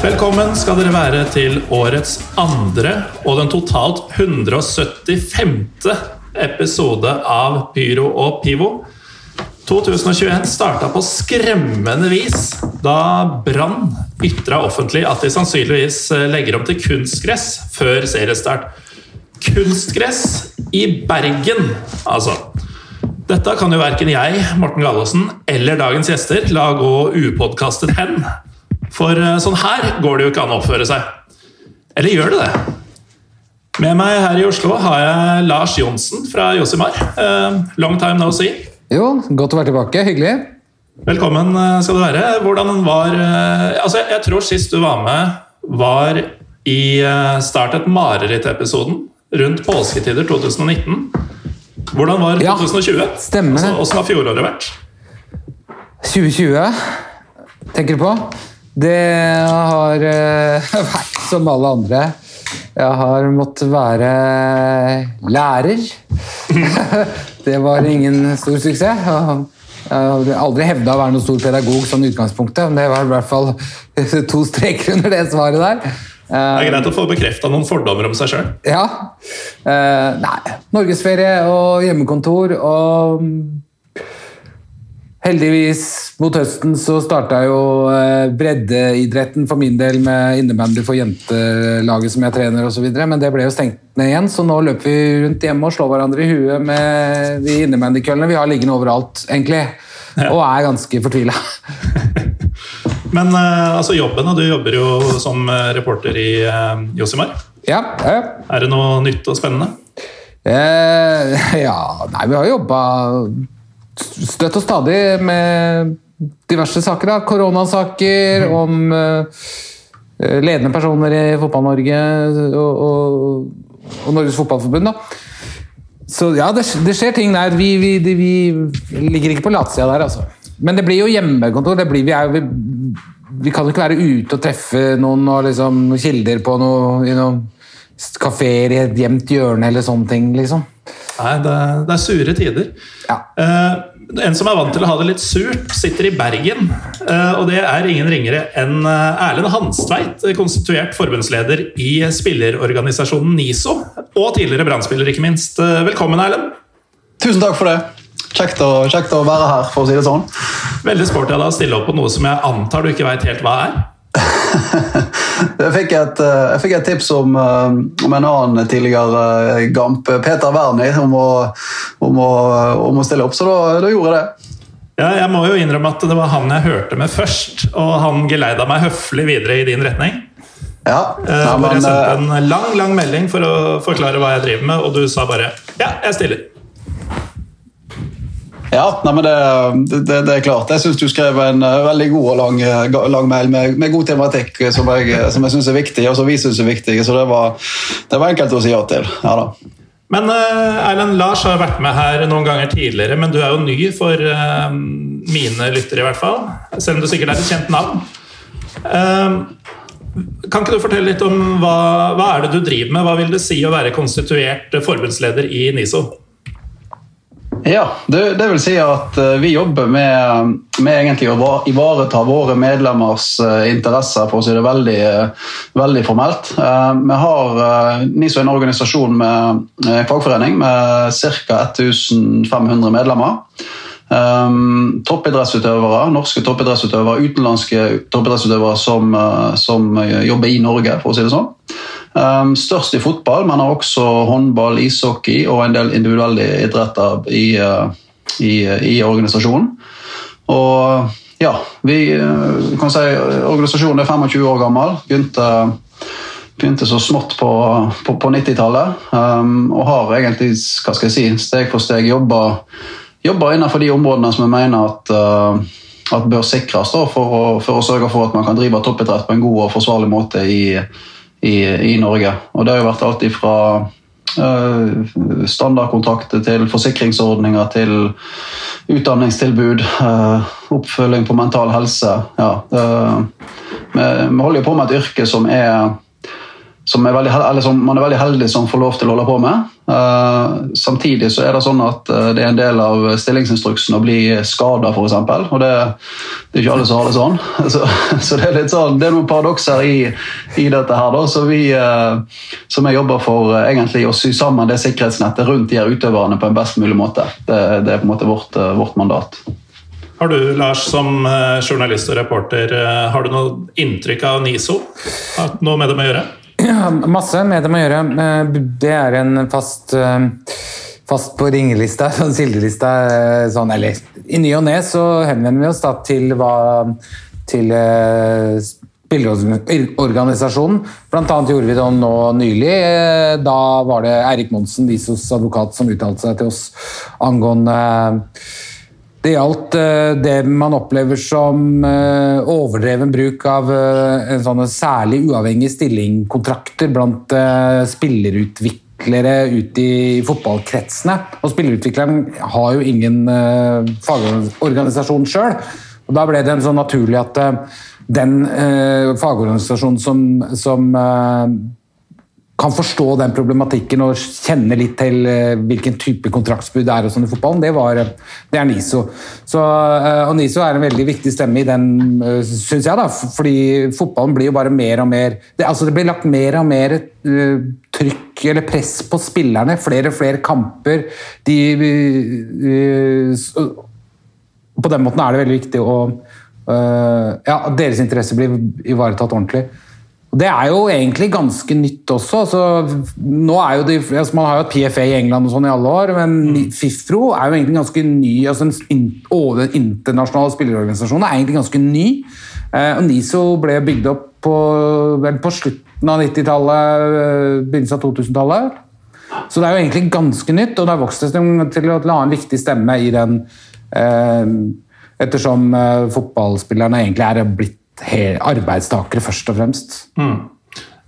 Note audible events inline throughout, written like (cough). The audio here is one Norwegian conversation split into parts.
Velkommen skal dere være til årets andre og den totalt 175. episode av Pyro og Pivo. 2021 starta på skremmende vis da Brann ytra offentlig at de sannsynligvis legger om til kunstgress før seriestart. Kunstgress i Bergen, altså. Dette kan jo verken jeg, Morten Gallaasen, eller dagens gjester la gå upodkastet hen. For eh, sånn her går det jo ikke an å oppføre seg. Eller gjør det det? Med meg her i Oslo har jeg Lars Johnsen fra Josimar. Uh, long time no see. Jo, godt å være tilbake. Hyggelig. Velkommen eh, skal du være. Hvordan var Altså, jeg tror sist du var med, var i Start et mareritt-episoden rundt påsketider 2019. Hvordan var Ja, 2020? stemmer. Altså, Hvordan har fjoråret vært? 2020 tenker du på? Det har eh, (laughs) vært som alle andre. Jeg har måttet være lærer. (laughs) det var ingen stor suksess. Jeg har aldri hevda å være noen stor pedagog sånn utgangspunktet, men det var i hvert fall (laughs) to streker under det svaret der. Det er greit å få bekrefta noen fordommer om seg sjøl. Ja. Eh, nei. Norgesferie og hjemmekontor og Heldigvis mot høsten så starta jo eh, breddeidretten for min del med innebandy for jentelaget som jeg trener osv., men det ble jo stengt ned igjen, så nå løper vi rundt hjemme og slår hverandre i huet med de innebandykøllene vi har liggende overalt, egentlig. Og er ganske fortvila. (laughs) Men eh, altså jobben, og du jobber jo som eh, reporter i Josimar. Ja, ja. Er det noe nytt og spennende? Eh, (laughs) ja, nei, vi har jobba støtt og stadig med diverse saker. da. Koronasaker, om uh, ledende personer i Fotball-Norge og, og, og Norges Fotballforbund. da. Så ja, det, det skjer ting der. Vi, vi, de, vi ligger ikke på latsida der, altså. Men det blir jo hjemmekontor. Det blir, vi, er, jo- vi, kan ikke være ute og treffe noen og liksom, noen kilder på noe, i noen kafeer i et gjemt hjørne eller sånne ting, liksom. Nei, det, det er sure tider. Ja. Eh, en som er vant til å ha det litt surt, sitter i Bergen. Eh, og det er ingen ringere enn eh, Erlend Hanstveit, konstituert forbundsleder i spillerorganisasjonen NISO. Og tidligere Brann-spiller, ikke minst. Eh, velkommen, Erlend. Tusen takk for det. Kjekt å, kjekt å være her, for å si det sånn. Veldig sporty av deg å stille opp på noe som jeg antar du ikke veit helt hva er. (laughs) Jeg fikk et, eh, jeg fikk et tips om, eh, om en annen tidligere eh, Gamp, Peter Wernie, om om om å stille opp, så da, da gjorde jeg det. Ja, jeg må jo innrømme at det var han jeg hørte med først, og han geleida meg høflig videre i din retning. Ja, ja men, jeg sendte en lang lang melding for å forklare hva jeg driver med, og du sa bare 'ja, jeg stiller'. Ja, nei, det, det, det er klart. Jeg syns du skrev en eh, veldig god og lang, eh, lang mail med, med god tematikk eh, som jeg, som jeg syns er viktig, og som vi syns er viktig, så det var, det var enkelt å si ja til. Ja da. Men Erlend, Lars har vært med her noen ganger tidligere, men du er jo ny for mine lyttere, i hvert fall. Selv om du sikkert er et kjent navn. Kan ikke du fortelle litt om hva, hva er det du driver med? Hva vil det si å være konstituert forbundsleder i NISO? Ja, det, det vil si at eh, vi jobber med, med egentlig å ivareta våre medlemmers eh, interesser, for å si det veldig, eh, veldig formelt. Vi har NISO en organisasjon med en fagforening med ca. 1500 medlemmer. Um, toppidrettsutøvere, norske toppidrettsutøvere, utenlandske toppidrettsutøvere som, som jobber i Norge, for å si det sånn. Um, størst i fotball, men har også håndball, ishockey og en del individuelle idretter i, eh, i, i organisasjonen. Og ja, vi eh, kan si organisasjonen er 25 år gammel. Begynte, begynte så smått på, på, på 90-tallet. Um, og har egentlig hva skal jeg si, steg for steg jobba, jobba innenfor de områdene som vi mener at uh, at bør sikres da, for, å, for å sørge for at man kan drive toppidrett på en god og forsvarlig måte i, i, i Norge. Og Det har jo vært alt fra uh, standardkontrakter til forsikringsordninger til utdanningstilbud, eh, oppfølging på mental helse. Ja, eh, vi, holder jo på med et yrke som er som, er veldig, som man er veldig heldig som får lov til å holde på med. Uh, samtidig så er det sånn at uh, det er en del av stillingsinstruksen å bli skada, f.eks. Og det, det, er ikke alle som har det sånn. (laughs) Så, så, det er litt sånn, det er noen paradokser i, i, dette her. da, Så vi uh, som jeg jobber for egentlig å sy sammen det sikkerhetsnettet rundt de her utøverne på en best mulig måte. Det, det er på en måte vårt, vårt mandat. Har du, Lars, som journalist og reporter, har du noe inntrykk av NISO? Har noe med dem å gjøre? Ja, (clears throat) masse med dem å gjøre. Eh, det er en fast, eh, fast på ringelista, (laughs) sånn kildelista. Eh, sånn, eller i ny og ne så henvender vi oss da til hva til spilleorganisasjonen. Blant annet gjorde vi det nå nylig. Da var det Eirik Monsen, Visos advokat, som uttalte seg til oss angående det gjaldt uh, det man opplever som uh, overdreven bruk av uh, en sånne særlig uavhengig stilling-kontrakter blant spillerutviklere ute i fotballkretsene. Og spillerutvikleren har jo ingen fagorganisasjon sjøl. Og da ble det en sånn naturlig at den fagorganisasjonen som, som kan forstå den problematikken og kjenne litt til eh, hvilken type kontraktsbud det er og sånn i fotballen, det, var, det er NISO. Så, eh, og NISO er en veldig viktig stemme i den, eh, syns jeg, da, fordi fotballen blir jo bare mer og mer Det, altså det blir lagt mer og mer trykk eller press på spillerne. Flere og flere kamper. De På den måten er det veldig viktig å Ja, deres interesse blir ivaretatt ordentlig. Det er jo egentlig ganske nytt også. Altså, nå er jo de, altså man har jo hatt PFA i England og sånn i alle år, men mm. FIFRO er jo egentlig ganske ny. altså Den internasjonale spillerorganisasjonen er egentlig ganske ny. Eh, og NISO ble bygd opp på, vel, på slutten av 90-tallet, eh, begynnelsen av 2000-tallet. Så det er jo egentlig ganske nytt, og det har vokst til å ha en viktig stemme i den eh, Ettersom eh, fotballspillerne egentlig er blitt arbeidstakere, først og fremst. Mm.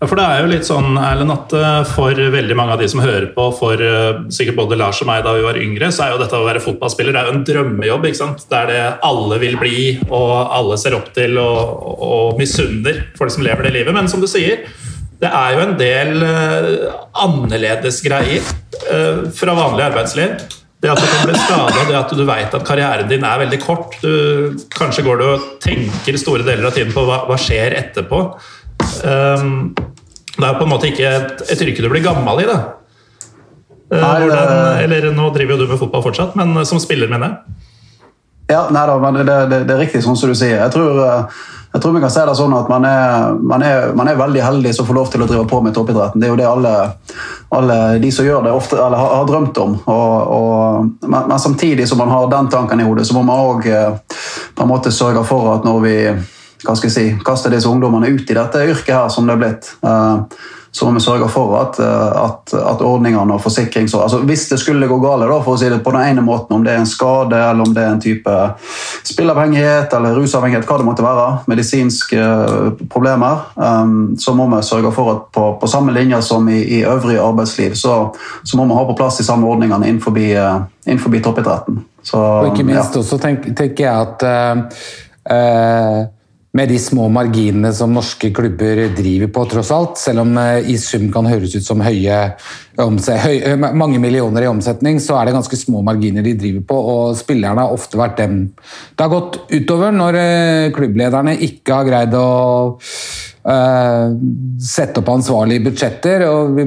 For det er jo litt sånn, Erlend, at eh, for veldig mange av de som hører på, for uh, sikkert både Lars og meg da vi var yngre, så er jo dette å være fotballspiller det er jo en drømmejobb. ikke sant? Det er det alle vil bli, og alle ser opp til og, og misunner folk som lever det livet. Men som du sier, det er jo en del uh, annerledes greier fra vanlig arbeidsliv. Det at du kan bli skada, det at du vet at karrieren din er veldig kort. Du, kanskje går du og tenker store deler av tiden på hva, hva skjer etterpå. Um, det er på en måte ikke et, et yrke du blir gammel i. da. Uh, hvordan, eller Nå driver jo du med fotball fortsatt, men som spiller, mener jeg. Ja, nei da, men det, det, det, er riktig sånn som du sier. Jeg tror, uh, jeg tror vi kan si det sånn at man er, man, er, man er, veldig heldig som får lov til å drive på med toppidretten. Det er jo det alle, alle de som gjør det, ofte, har, har, drømt om. Og, og, men, men, samtidig som man har den tanken i hodet, så må man òg måte sørge for at når vi hva skal jeg si, kaster disse ungdommene ut i dette yrket her som det er blitt, uh, så må vi sørge for at, eh, at, at ordningene og forsikring altså Hvis det skulle gå galt, for å si det på den ene måten, om det er en skade eller om det er en type spillavhengighet eller rusavhengighet, hva det måtte være, medisinske eh, problemer, um, så må vi sørge for at på, på samme linje som i, i øvrig arbeidsliv, så, så, må vi ha på plass de samme ordningene innenfor, uh, innenfor toppidretten. Så, og ikke minst ja. også tenker, tenker jeg at uh, uh med de små marginene som norske klubber driver på, tross alt. Selv om eh, i sum kan høres ut som høye, høy, eh, mange millioner i omsetning, så er det ganske små marginer de driver på, og spillerne har ofte vært dem det har gått utover når eh, klubblederne ikke har greid å uh, sette opp ansvarlige budsjetter. og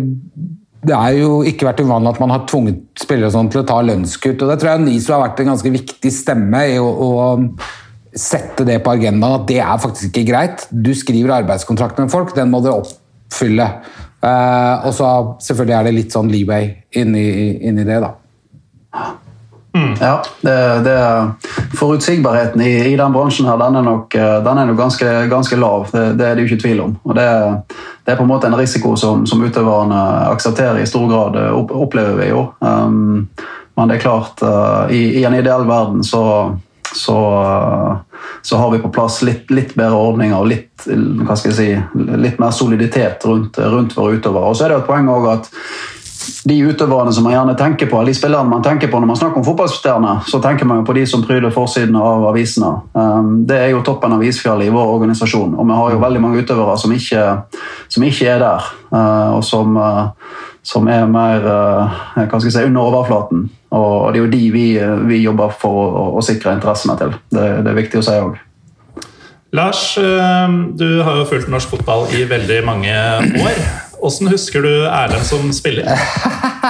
det er jo ikke vært uvanlig at man har tvunget spillere sånn til å ta lønnskutt. og Det tror jeg NISO har vært en ganske viktig stemme i å, å sette det på agendaen at det er faktisk ikke greit. Du skriver arbeidskontrakt med folk, den må du oppfylle. Uh, og så selvfølgelig er det litt sånn leeway inni, inni det, da. Mm. Ja, det, det, Forutsigbarheten i, i, den bransjen her, den er nok, eh, den er nok ganske, ganske, lav. Det, det, er det jo ikke tvil om. Og det, er på en måte en risiko som, som utøverne aksepterer i stor grad, opplever vi jo. Um, men det er klart, uh, i, i en ideell verden så så, så, har vi på plass litt, litt bedre ordninger og litt, si, litt mer soliditet rundt, rundt våre utøvere. Og så er det et poeng også at de utøverne som man gjerne tenker på, de spillerne man tenker på når man snakker om fotballstjerner, så tenker man jo på de som pryder forsiden av avisene. Um, det er jo toppen av isfjellet i vår organisasjon, og vi har jo veldig mange utøvere som ikke, som ikke er der. Uh, og som, uh, som er mer uh, si, under overflaten. Og, det er jo de vi, vi jobber for å, å, sikre interessene til. Det, det er viktig å si òg. Lars, du har jo fulgt norsk fotball i veldig mange år. Hvordan husker du Erlend som spiller?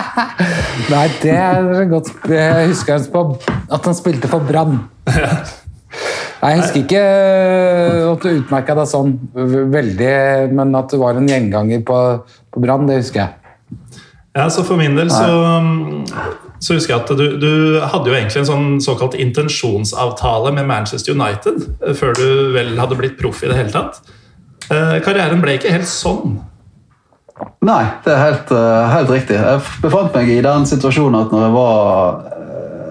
(laughs) Nei, det er godt Jeg husker at han spilte for Brann. Jeg husker ikke at du utmerka deg sånn veldig, men at du var en gjenganger på, på Brann, det husker jeg. Ja, så For min del så, så husker jeg at du, du, hadde jo egentlig en sånn såkalt intensjonsavtale med Manchester United før du vel hadde blitt proff i det hele tatt. Eh, karrieren ble ikke helt sånn. Nei, det er helt, eh, helt, riktig. Jeg befant meg i den situasjonen at når jeg var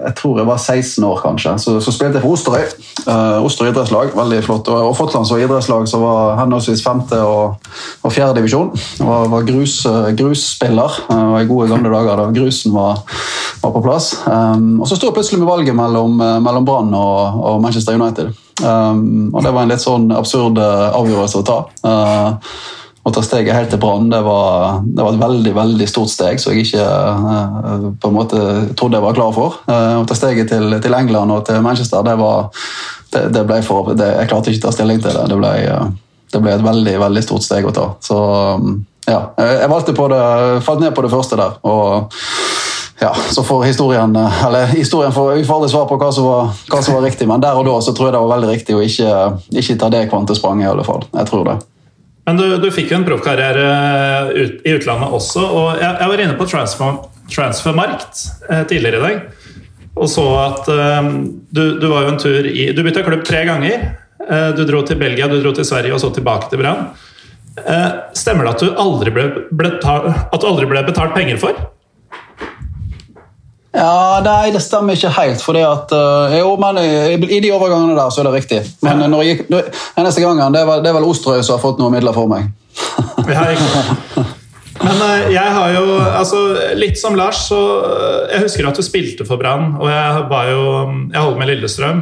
jeg tror jeg var 16 år, kanskje. Så, så spilte jeg for Osterøy. Uh, Osterøy idrettslag, veldig flott. Og, og Fotland var idrettslag som var henholdsvis femte og, og fjerde divisjon. Var, var grus, uh, grusspiller uh, i gode gamle dager da grusen var, var på plass. Um, og så sto jeg plutselig med valget mellom, mellom Brann og, og, Manchester United. Um, og det var en litt sånn absurd avgjørelse å ta. Uh, å ta steget helt til Brann det, det, var et veldig veldig stort steg som jeg ikke uh, på en måte trodde jeg var klar for. Uh, å ta steget til, til, England og til Manchester, det, var, det, det ble for, Jeg klarte ikke å ta stilling til det. Det ble, uh, det ble, et veldig veldig stort steg å ta. Så um, ja, jeg valgte på det, falt ned på det første der. og ja, så får historien eller historien får ufarlig svar på hva som, var, hva som, var, riktig, men der og da så tror jeg det var veldig riktig å ikke, ikke ta det kvantespranget. i alle fall. Jeg tror det. Men du, du fikk jo en proffkarriere ut, i utlandet også. og Jeg, jeg var inne på transfer, Transfermarkt eh, tidligere i dag og så at eh, du, du, var jo en tur i Du bytta klubb tre ganger. Eh, du dro til Belgia, du dro til Sverige og så tilbake til Brann. Eh, stemmer det at du aldri ble, ble, at du aldri ble betalt penger for? Ja, Nei, det stemmer ikke helt. fordi at, uh, jo, men i, i, de overgangene der så er det riktig. Men ja. når jeg når, den neste gangen, det er, vel, det vel Osterøy som har fått noen midler for meg. (laughs) ja, ikke. Men jeg har jo altså, Litt som Lars, så Jeg husker at du spilte for Brann, og jeg var jo Jeg holder med Lillestrøm.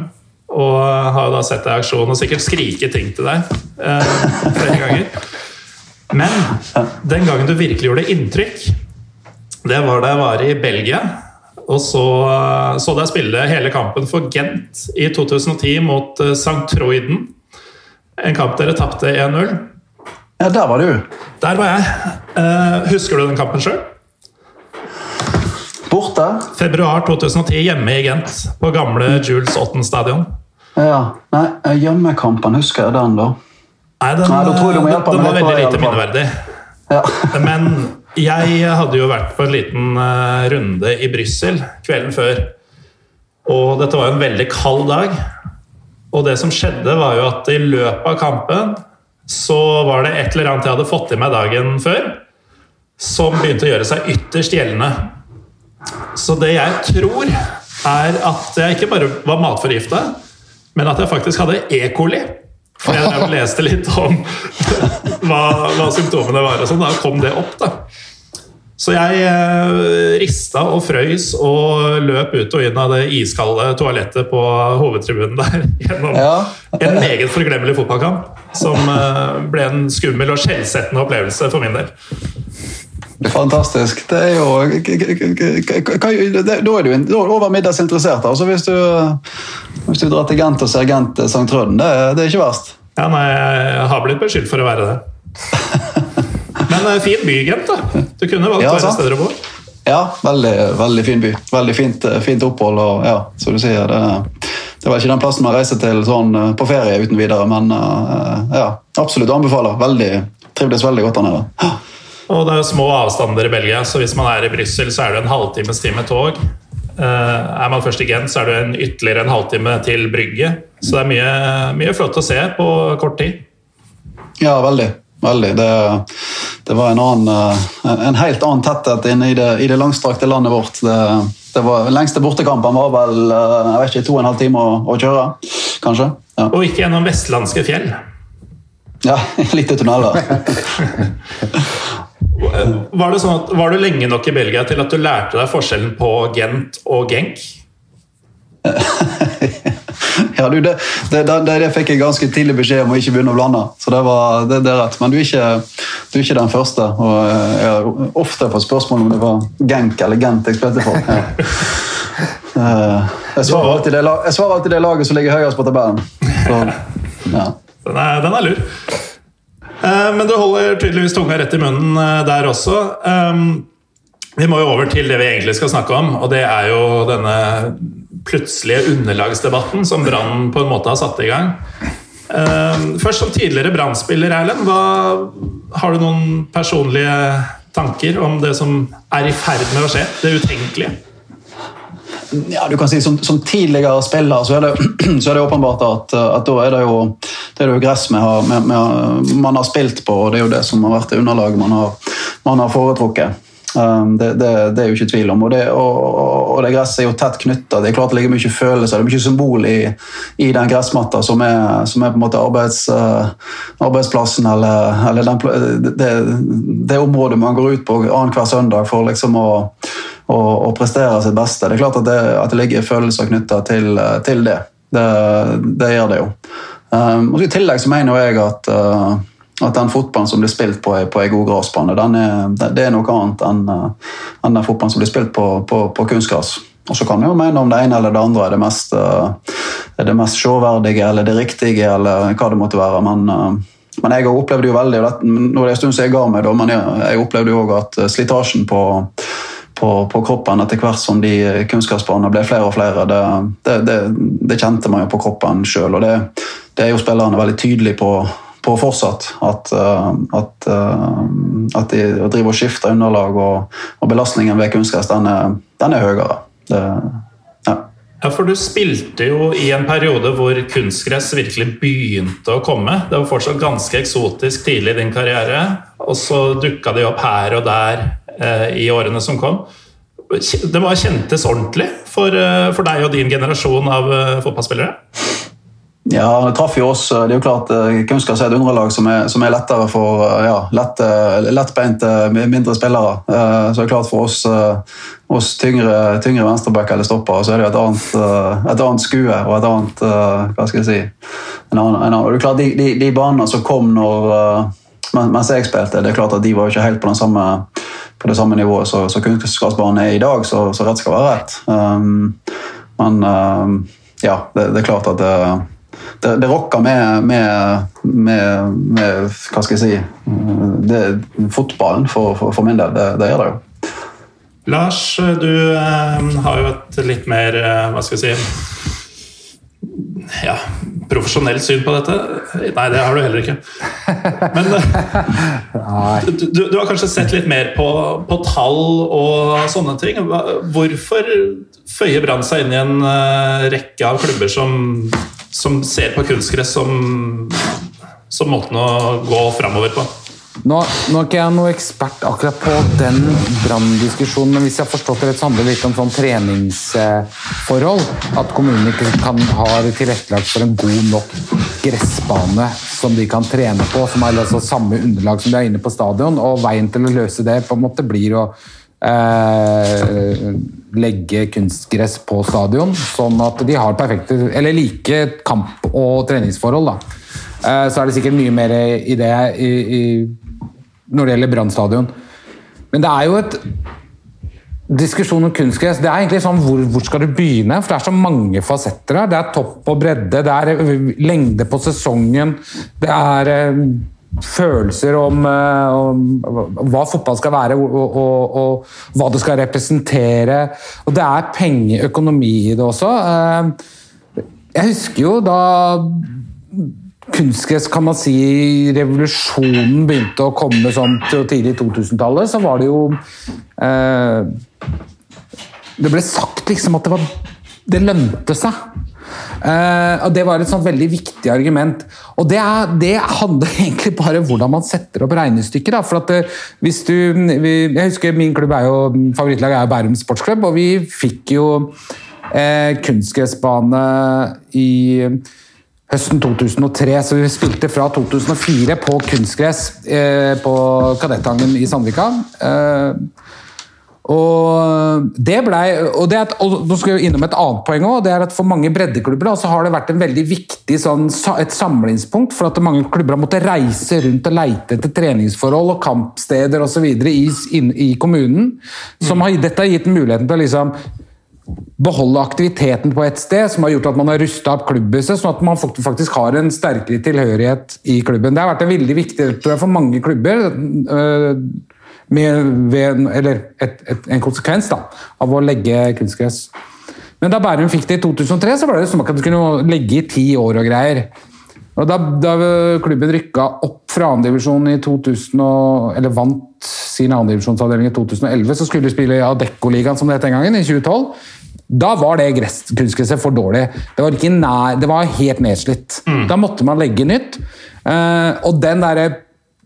Og har jo da sett deg i aksjon og sikkert skrike ting til deg flere ganger. Men den gangen du virkelig gjorde inntrykk, det var da jeg var i Belgia. Og så så deg spille hele kampen for Gent i 2010 mot uh, St. Troiden. En kamp dere tapte 1-0. Ja, der var du. Der var jeg. Uh, husker du den kampen sjøl? Borte? Februar 2010, hjemme i Gent. På gamle Jules Otten stadion. Ja. Nei, hjemmekampen, husker jeg den, da? Nei, den, Nei, da tror jeg du må hjelpe den var veldig lite minneverdig. Ja. Men jeg hadde jo vært på en liten uh, runde i Brussel kvelden før. Og dette var jo en veldig kald dag. Og det som skjedde, var jo at i løpet av kampen så var det et eller annet jeg hadde fått i meg dagen før, som begynte å gjøre seg ytterst gjeldende. Så det jeg tror, er at jeg ikke bare var matforgifta, men at jeg faktisk hadde E. coli. For jeg leste litt om hva, hva symptomene var, og sånn. Da kom det opp. da. Så jeg eh, rista og frøys og løp ut og inn av det iskalde toalettet på hovedtribunen der gjennom ja. en meget forglemmelig fotballkamp. Som eh, ble en skummel og skjellsettende opplevelse for min del. Fantastisk. Det er jo Da er du over middels interessert. Altså hvis, du, hvis du drar til Gent og ser Gent St. Trøden, det, det er ikke verst. Ja, nei, jeg har blitt beskyldt for å være det. (laughs) Men uh, fin by, Gent. da. Du kunne valgt ja, flere steder å bo. Ja, veldig, veldig fin by. Veldig fint, eh, fint opphold. og ja, som du sier, det, det var ikke den plassen man reiser til sånn eh, på ferie uten videre, men ja, absolutt anbefaler. Veldig, trivdes veldig godt der nede. Og det er jo små avstander i Belgia, så hvis man er i Brussel, så er det en halvtimes tid med tog. Er man først i Gent, så er det en ytterligere en halvtime til Brygge. Så det er mye, mye flott å se på kort tid. Ja, veldig. veldig. Det, det var en, annen, eh, en, helt annen tetthet inne i det, i det langstrakte landet vårt. Det, det var, lengste bortekampen var vel eh, jeg vet ikke, to og en halv time å, å kjøre, kanskje. Ja. Og ikke gjennom vestlandske fjell? Ja, (laughs) litt i tunneler. (laughs) var, det sånn at, var du lenge nok i Belgia til at du lærte deg forskjellen på Gent og Genk? (laughs) Ja, du, det, det, det, det, fikk jeg ganske tidlig beskjed om å ikke begynne å blande. Så det, var, det, er rett. Men du er, ikke, du er ikke den første. Og jeg har ofte fått spørsmål om det var Genk eller Gent jeg spilte for. Ja. (laughs) Eh, jeg, svarer alltid alltid det laget som ligger høyest på tabellen. Så, ja. den, er, den er lur. Eh, men du holder tydeligvis tunga rett i munnen eh, der også. Vi må jo over til det vi egentlig skal snakke om, og det er jo denne plutselige underlagsdebatten som Brann på en måte har satt i gang. Uh, først som tidligere Brann-spiller, Erlend. Har du noen personlige tanker om det som er i ferd med å skje? Det utenkelige? Ja, du kan si Som, som tidligere spiller så er, det, (clears throat) så er det åpenbart at, at, da er det jo, det er jo gress vi har, med, med, man har spilt på, og det er jo det som har vært det underlaget man har, man har foretrukket. Um, det, det, det, er jo ikke tvil om. Og det, og, og det gresset er jo tett knytta. Det er klart det ligger mye følelser, det er mye symbol i, i den gressmatta som er, som er på en måte arbeids, uh, arbeidsplassen eller, eller den, det, det, området man går ut på annenhver søndag for liksom å, å, å, prestere sitt beste. Det er klart at det, at ligger følelser knytta til, til, det. det. gjør det jo. Um, og I tillegg så mener jeg at uh, at den fotballen som blir spilt på, på ei god gressbane, det er noe annet enn, uh, enn den fotballen som blir spilt på, på, på kunstgress. Og Så kan vi jo mene om det ene eller det andre er det mest, er det mest sjåverdige eller det riktige, eller hva det måtte være. Men, men jeg opplevde jo veldig Nå er det en stund siden jeg ga meg, men jeg, jeg opplevde jo òg at slitasjen på, på, på, kroppen etter hvert som de kunnskapsbanene ble flere og flere. Det, det, det, det kjente man jo på kroppen sjøl, og det, er jo spillerne veldig tydelige på, på fortsatt. At, eh, at, eh, at de driver og skifter underlag, og, og belastningen ved kunstgress den, den, er høyere. Ja. ja, for du spilte jo i en periode hvor kunstgress virkelig begynte å komme. Det var fortsatt ganske eksotisk tidlig i din karriere, og så dukka de opp her og der eh, i årene som kom. Det ha kjentes ordentlig for, eh, for deg og din generasjon av fotballspillere? Ja, det traff jo oss. Det er jo klart Hvem skal si et underlag som er, som er lettere for eh, ja, lett, lettbeinte, mindre spillere. Eh, så det er klart for oss, oss tyngre, tyngre venstrebacker eller stopper, så er det et annet, et annet skue og et annet Hva skal jeg si en annen, en annen. Det er klart De, de, de banene som kom når, mens jeg spilte, det er klart at de var jo ikke helt på, den samme, på det samme nivået som kunstgressbanen er i dag, så, så, rett skal være rett. Um, men um, ja, det, det, er klart at det det, det rokker med, med, med, med, Hva skal jeg si Fotballen for, for, for, min del. Det, gjør det jo. Lars, du eh, har jo et litt mer eh, Hva skal jeg si Ja, profesjonelt syn på dette. Nei, det har du heller ikke. Men eh, du, du, har kanskje sett litt mer på, på, tall og sånne ting. Hvorfor føyer Brann seg inn i en uh, rekke av klubber som som ser på kunstgress som, som måten å gå framover på. Nå, nå, er ikke jeg noe ekspert akkurat på den branndiskusjonen, men hvis jeg har forstått det rett, så handler det litt om sånn treningsforhold. At kommunen ikke kan ha tilrettelagt for en god nok gressbane som de kan trene på, som er altså samme underlag som de er inne på stadion. Og veien til å løse det på en måte blir å eh, legge kunstgress på stadion, sånn at de har perfekte, eller like kamp- og treningsforhold. Da. Eh, så er det sikkert mye mer i det i, i, når det gjelder Brann Men det er jo et diskusjon om kunstgress. Det er egentlig sånn hvor, hvor, skal du begynne? For det er så mange fasetter her. Det er topp og bredde, det er lengde på sesongen, det er eh, følelser om, eh, om, hva fotball skal være og, og, og, hva det skal representere. Og det er pengeøkonomi i det også. Eh, jeg husker jo da kunstgress, kan man si, revolusjonen begynte å komme sånn til tidlig 2000-tallet, så var det jo eh, Det ble sagt liksom at det var Det lønte seg. Eh, og Det var et sånt veldig viktig argument. Og det, er, det handler (laughs) egentlig bare om hvordan man setter opp regnestykket. Da. For at uh, hvis du, vi, jeg husker Min klubb er jo, favorittlag er jo Bærum sportsklubb, og vi fikk jo eh, kunstgressbane i høsten 2003, så vi spilte fra 2004 på kunstgress på Kadettangen i Sandvika. Og det ble, og, det og nå skal jeg innom et annet poeng også, det er at For mange breddeklubber da, så har det vært en veldig viktig sånn, et samlingspunkt for at mange klubber har måttet reise rundt og leite etter treningsforhold og kampsteder osv. I, i kommunen. Som har, dette har gitt muligheten til å liksom beholde aktiviteten på et sted, som har gjort at man har rusta opp klubbhuset, sånn at man faktisk har en sterkere tilhørighet i klubben. Det har vært en veldig viktig tror jeg, for mange klubber. Øh, med, ved, eller et, et, en konsekvens da, av å legge kunstgress. Men da Bærum fikk det i 2003, så var det som at du kunne legge i ti år og greier. Og da, da klubben rykka opp fra andredivisjon i 2000, og, eller vant sin andredivisjonsavdeling i 2011, så skulle de spille i Adecco-ligaen, som det het den gangen, i 2012. Da var det kunstgresset for dårlig. Det var, nær, det var helt nedslitt. Mm. Da måtte man legge nytt. Uh, og den derre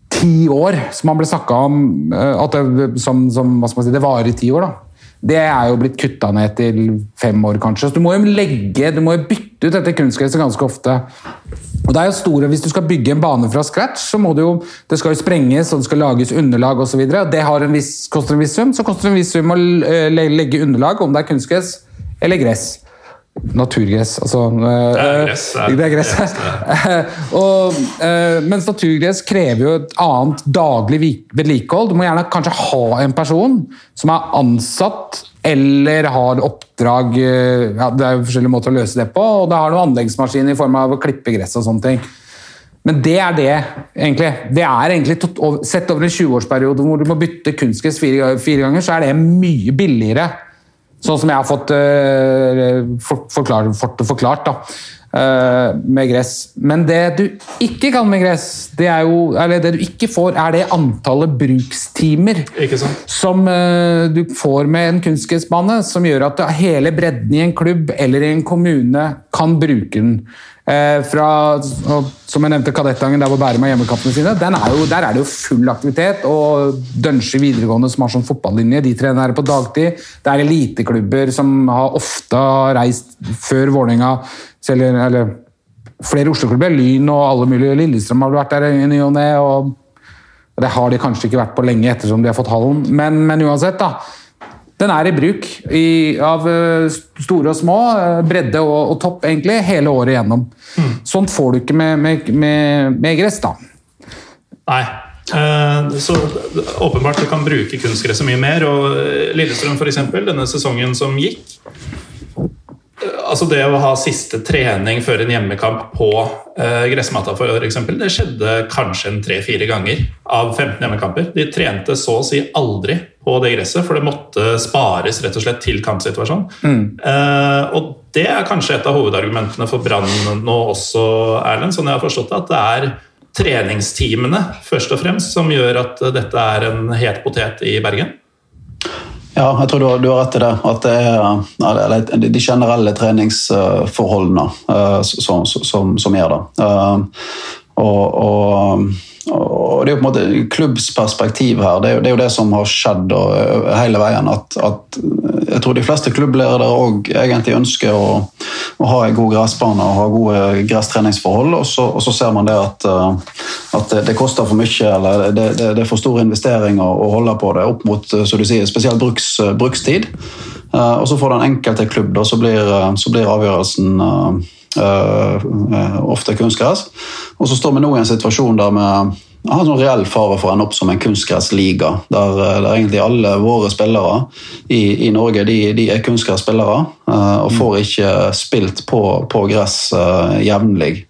ti år, som man ble snakka om eh, at det, som, som, hva skal man si, det varer i ti år. da. Det er jo blitt kutta ned til fem år, kanskje. Så du må jo legge, du må jo bytte ut dette kunstgresset ganske ofte. Og det er jo store, Hvis du skal bygge en bane fra scratch, så må det jo det skal jo sprenges og det skal lages underlag osv. Det har en viss, koster en viss sum. Så koster det en viss sum å eh, legge underlag, om det er kunstgress eller gress. Naturgress, altså Det er gress. Det er gress. (laughs) og, mens naturgress krever jo et annet daglig vedlikehold. Du må gjerne kanskje ha en person som er ansatt eller har oppdrag uh, ja, Det er jo forskjellige måter å løse det på. Og det har noen anleggsmaskiner i form av å klippe gress og sånne ting. Men det er det, egentlig. Det er egentlig Sett over en 20-årsperiode hvor du må bytte kunstgress fire, fire ganger, så er det mye billigere Sånn som jeg har fått uh, forklart, forklart da, med gress. Men det du ikke kan med gress, det er jo, eller det du ikke får, er det antallet brukstimer som uh, du får med en kunstgressbane, som gjør at hele bredden i en klubb eller i en kommune kan bruke den. Eh, fra, som jeg nevnte, Kadettangen, der hvor Bærum har hjemmekampene sine. Er jo, der er det jo full aktivitet. Og Dønsje videregående, som har sånn fotballinje, de trener på dagtid. Det er eliteklubber som har ofte reist før Vålerenga eller, eller flere Oslo-klubber. Lyn og alle mulige. Lillestrøm har vært der i ny og ne. Det har de kanskje ikke vært på lenge ettersom de har fått hallen, men, men uansett, da. Den er i bruk i, av eh, store og små, eh, bredde og, og, topp, egentlig, hele året igjennom. Mm. Sånt får du ikke med, med, med, med gress, da. Nei. Eh, så åpenbart du kan bruke kunstgresset mye mer. og Lillestrøm, f.eks., denne sesongen som gikk, altså Det å ha siste trening før en hjemmekamp på uh, gressmatta, for eksempel, det skjedde kanskje en tre-fire ganger av 15 hjemmekamper. De trente så å si aldri på det gresset, for det måtte spares rett og slett til kampsituasjonen. Mm. Eh, og det er kanskje et av hovedargumentene for Brann nå også, Erlend, sånn jeg har forstått det, at det er treningsteamene først og fremst som gjør at dette er en het potet i Bergen? Ja, jeg tror du har, du har rett i det. At det er de generelle treningsforholdene uh, som, som, som, gjør det. Og, og og Det er jo på en måte klubbsperspektiv her. Det er jo det, er jo det som har skjedd eh, hele veien. At, at, jeg tror de fleste klubbledere òg egentlig ønsker å, å, ha en god gressbane og ha gode gresstreningsforhold. Og så, og så ser man det at, eh, at det, det, koster for mye, eller det, det, er for store investeringer å holde på det opp mot så du sier, spesielt bruks, brukstid. Eh, og så får den enkelte klubb, da, så blir, så blir avgjørelsen ofte kunstgress. Og så står vi nå i en situasjon der vi har en sånn reell fare for å ende opp som en kunstgressliga. Der, der, egentlig alle våre spillere i, i Norge de, de er kunstgresspillere uh, og får ikke spilt på, på gress jevnlig.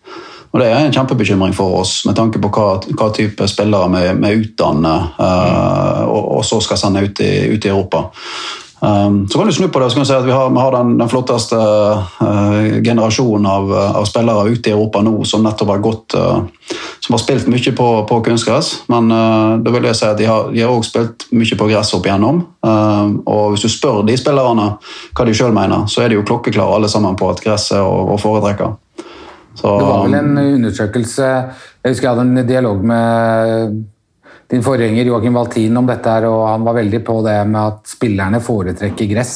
Og Det er en kjempebekymring for oss med tanke på hva, hva type spillere vi, utdanner uh, og, og, så skal sende ut i, ut i Europa. Um, så kan du snu på det og si at vi har, vi har den, den, flotteste uh, generasjonen av, av, spillere ute i Europa nå som nettopp har gått uh, Som har spilt mye på, på kunstgress. Men uh, da vil jeg si at de har, de har også spilt mye på gress opp igjennom. Um, og hvis du spør de spillerne hva de sjøl mener, så er de jo klokkeklare alle sammen på at gress er å, å foretrekke. Så, det var vel en undersøkelse Jeg husker jeg hadde en dialog med din forgjenger Joakim Valtin om dette, her, og han var veldig på det med at spillerne foretrekker gress.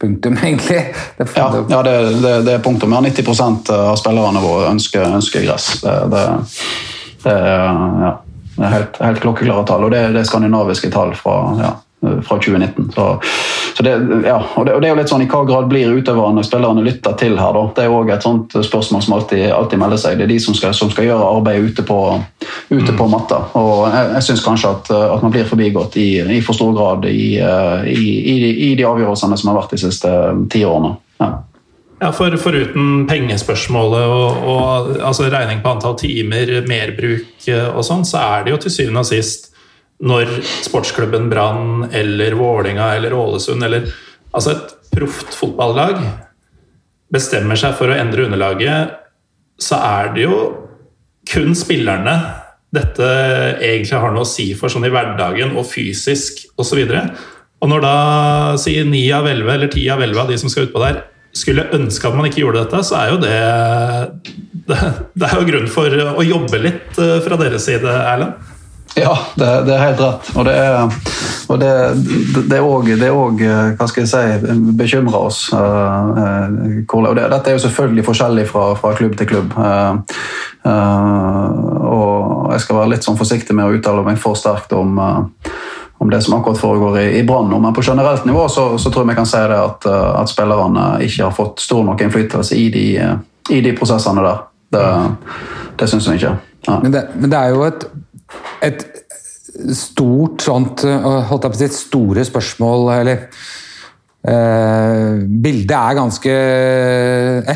Punktum, (laughs) egentlig. Det, ja, ja det, det, det, er punktum. Ja, 90% av spillerne våre ønsker, ønsker gress. Det, er, ja, helt, helt klokkeklare tall, og det, er skandinaviske tall fra ja, fra 2019. Så, så det, ja, og, det, og det, er jo litt sånn I hva grad blir utøverne og spillerne lytta til her? da? Det er jo et sånt spørsmål som alltid, alltid, melder seg. Det er de som skal, som skal gjøre arbeidet ute på, ute på matta. Og Jeg, jeg syns kanskje at, at, man blir forbigått i, i for stor grad i, i, i, de avgjørelsene som har vært de siste ti årene. Ja. Ja, for Foruten pengespørsmålet og, og altså regning på antall timer, merbruk og sånn, så er det jo til syvende og sist når sportsklubben Brann eller Vålinga eller Ålesund eller altså et proft fotballag bestemmer seg for å endre underlaget, så er det jo kun spillerne dette egentlig har noe å si for sånn i hverdagen og fysisk osv. Og, så og når da sier ni av elleve eller ti av elleve av de som skal utpå der, skulle ønske at man ikke gjorde dette, så er jo det Det, det er jo grunn for å jobbe litt eh, fra deres side, Erlend? Ja, det, det, er helt rett. Og det er og det, det, er òg eh, Hva skal jeg si bekymrer oss. Uh, og det, dette er jo selvfølgelig forskjellig fra, fra klubb til klubb. Og jeg skal være litt sånn forsiktig med å uttale meg for sterkt om om det som akkurat foregår i, i Brann. Men på generelt nivå så, så, tror jeg vi kan si det at, eh, at, spillerne ikke har fått stor nok innflytelse i de, eh, i de prosessene der. Det, det syns jeg ikke. Ja. Men, det, men, det, er jo et, et stort sånt eh, holdt jeg på å si, store spørsmål, eller eh, bildet er ganske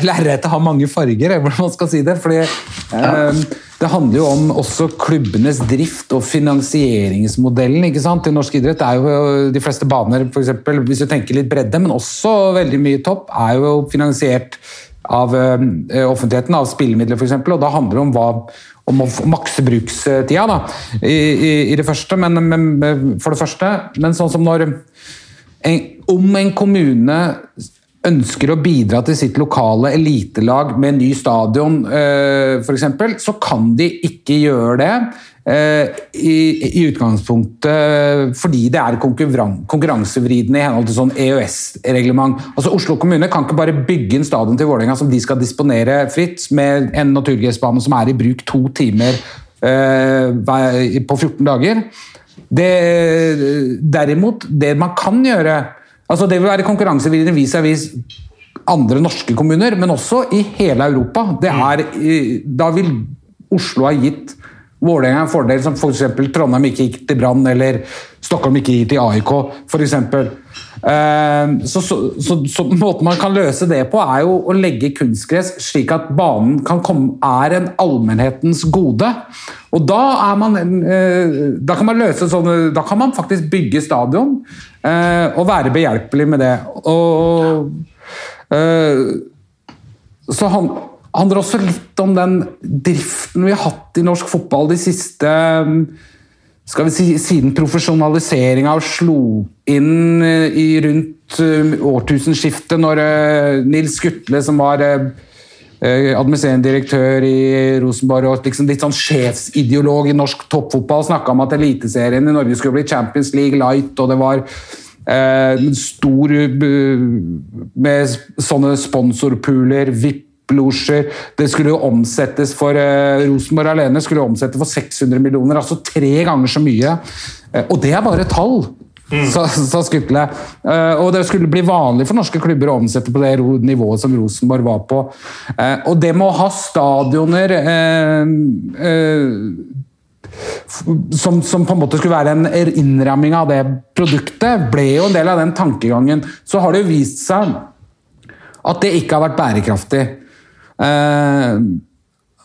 Lerretet har mange farger, hvordan man skal si det. fordi eh, Det handler jo om også klubbenes drift og finansieringsmodellen ikke sant, i norsk idrett. Det er jo De fleste baner, for eksempel, hvis du tenker litt bredde, men også veldig mye topp, er jo finansiert av offentligheten, av spillemidler f.eks. Og da handler det om, hva, om å makse brukstida da, i, i, i det første, men, men, for det første. Men sånn som når en, om en kommune ønsker å bidra til sitt lokale elitelag med ny stadion eh, f.eks., så kan de ikke gjøre det i, i, utgangspunktet fordi det er konkurransevridende i henhold til sånn EØS-reglement. Altså Oslo kommune kan ikke bare bygge en stadion til Vålerenga som de skal disponere fritt, med en naturgressbane som er i bruk to timer eh, på 14 dager. Det, derimot, det man kan gjøre altså Det vil være konkurransevridende vis-à-vis andre norske kommuner, men også i hele Europa. Er, da vil Oslo ha gitt Vålerenga en fordel som f.eks. Trondheim ikke gikk til Brann, eller Stockholm ikke gikk til AIK, f.eks. Eh, så, så, så, så, måten man kan løse det på, er jo å legge kunstgress slik at banen komme, er en allmennhetens gode. Og da, man, eh, da kan man løse sånne Da kan man faktisk bygge stadion eh, og være behjelpelig med det. Og, så han handler også litt om den driften vi har hatt i norsk fotball de siste skal vi si, Siden profesjonaliseringa slo inn i rundt årtusenskiftet, når Nils Skutle, som var Eh, administrerende direktør i Rosenborg og liksom litt sånn sjefsideolog i norsk toppfotball, snakka om at Eliteserien i Norge skulle bli Champions League Light, og det var eh, stor med sånne sponsorpooler, VIP-losjer Det skulle jo omsettes for eh, Rosenborg alene skulle jo omsette for 600 millioner, altså tre ganger så mye. Uh, og det er bare tall! Mm. Sa, sa Skutle. Uh, og det skulle bli vanlig for norske klubber å omsette på det nivået som Rosenborg var på. Uh, og det med å ha stadioner som, som, på en måte skulle være en innramming av det produktet, ble jo en del av den tankegangen. Så har det jo vist seg at det ikke har vært bærekraftig. Uh,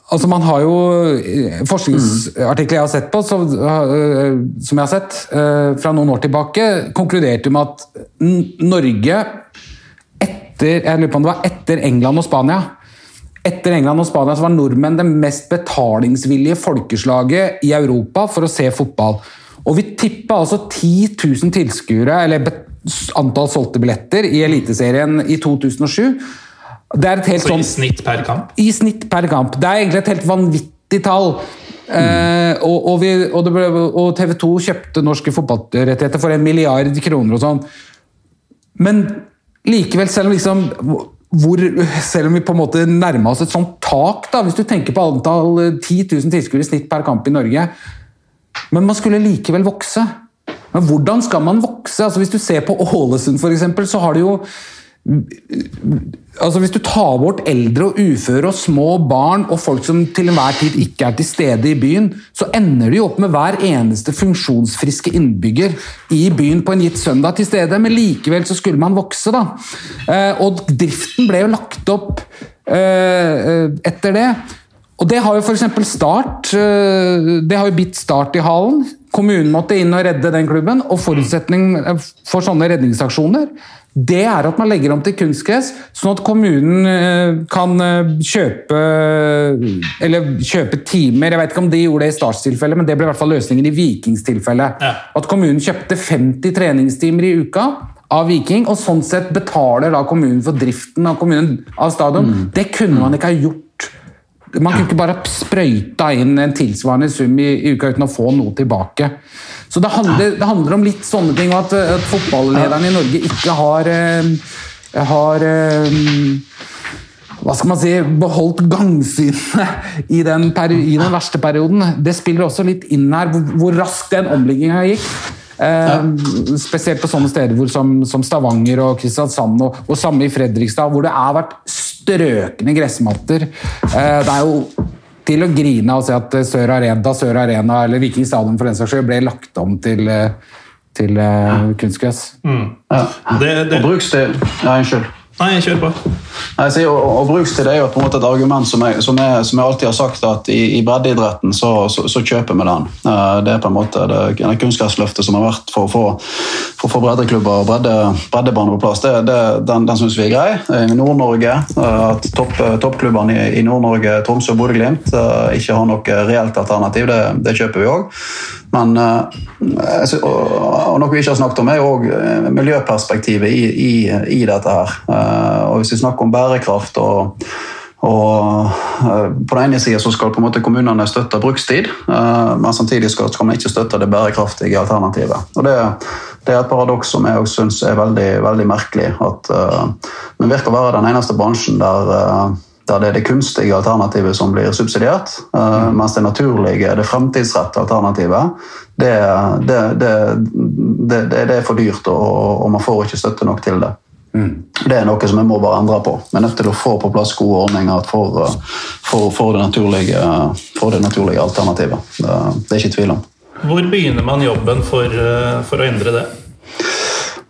Altså Man har jo eh, forskningsartikler jeg har sett på, som, eh, som jeg har sett eh, fra noen år tilbake, konkluderte med at Norge etter, jeg lurer på om det var etter England og Spania etter England og Spania så var nordmenn det mest betalingsvillige folkeslaget i Europa for å se fotball. Og vi tippa altså 10 000 tilskuere, eller antall solgte billetter, i Eliteserien i 2007. Det er et helt så sånn, i snitt per kamp? I snitt per kamp. Det er egentlig et helt vanvittig tall. Mm. Eh, og, og, vi, og, ble, og, TV 2 kjøpte norske fotballrettigheter for en milliard kroner og sånn. Men likevel, selv om, liksom, hvor, selv om vi på en måte nærma oss et sånt tak, da, hvis du tenker på antall 10 000 tilskuere i snitt per kamp i Norge Men man skulle likevel vokse. Men hvordan skal man vokse? Altså Hvis du ser på Ålesund, eksempel, så har du jo Altså Hvis du tar bort eldre og uføre og små barn og folk som til enhver tid ikke er til stede i byen, så ender de opp med hver eneste funksjonsfriske innbygger i byen på en gitt søndag til stede. Men likevel så skulle man vokse, da. Eh, og driften ble jo lagt opp eh, etter det. Og det har jo f.eks. Start. Eh, det har jo bitt Start i halen. Kommunen måtte inn og redde den klubben. Og forutsetning for sånne redningsaksjoner det er at man legger om til kunstgress, sånn at kommunen eh, kan eh, kjøpe eller kjøpe timer. Jeg vet ikke om de gjorde det i Starts tilfelle, men det ble i hvert fall løsningen i Vikings tilfelle. Ja. At kommunen kjøpte 50 treningstimer i uka av Viking, og sånn sett betaler da kommunen for driften av, kommunen, av stadion. Mm. Det kunne man ikke ha gjort. Man kunne ikke bare sprøyta inn en tilsvarende sum i, i uka uten å få noe tilbake. Så det handler, det handler, om litt sånne ting, at, at fotballederne i Norge ikke har, eh, har eh, hva skal man si, beholdt gangsynet i i den verste perioden. Det spiller også litt inn her hvor, hvor raskt den omlegginga gikk. Eh, spesielt på sånne steder hvor, som, som, Stavanger og Kristiansand, og, og samme i Fredrikstad, hvor det har vært strøkne gressmatter. Eh, det er jo til å grine av å se at Sør Arena, Sør Arena eller Viking stadion for den saks skyld ble lagt om til, eh, til uh, kunstgress. Mm. Ja. Det, det... Og bruksstil Ja, unnskyld. Nei, kjør på. Nei, så, og, og brukstid er jo på en måte et argument som jeg, som jeg, som jeg alltid har sagt at i, i breddeidretten så, så, så, kjøper vi den. Uh, det er på en måte det, det kunstgressløftet som har vært for å få, for, for breddeklubber og bredde, breddebane på plass. Det, det, den den syns vi er grei. I Nord-Norge, uh, at topp, toppklubbene i, i Nord-Norge, Tromsø og Bodø-Glimt, ikke har noe reelt alternativ, det, det kjøper vi òg. Men uh, og noe vi ikke har snakket om, er jo òg miljøperspektivet i, i, i dette her. Uh, og hvis vi snakker om bærekraft og, og uh, På den ene sida skal på en måte kommunene støtte brukstid, men samtidig skal, man ikke støtte det bærekraftige alternativet. Og det, det er et paradoks som jeg syns er veldig, veldig merkelig. At vi virker å være den eneste bransjen der der det er det kunstige alternativet som blir subsidiert, uh, mens det naturlige, det fremtidsrettede alternativet, det, det, det, det, er for dyrt, og, og, man får ikke støtte nok til det. Mm. Det er noe som vi må bare endre på. Vi er nødt til å få på plass gode ordninger for, for, for, det, naturlige, for det naturlige alternativet. Det, er ikke tvil om. Hvor begynner man jobben for, for å endre det?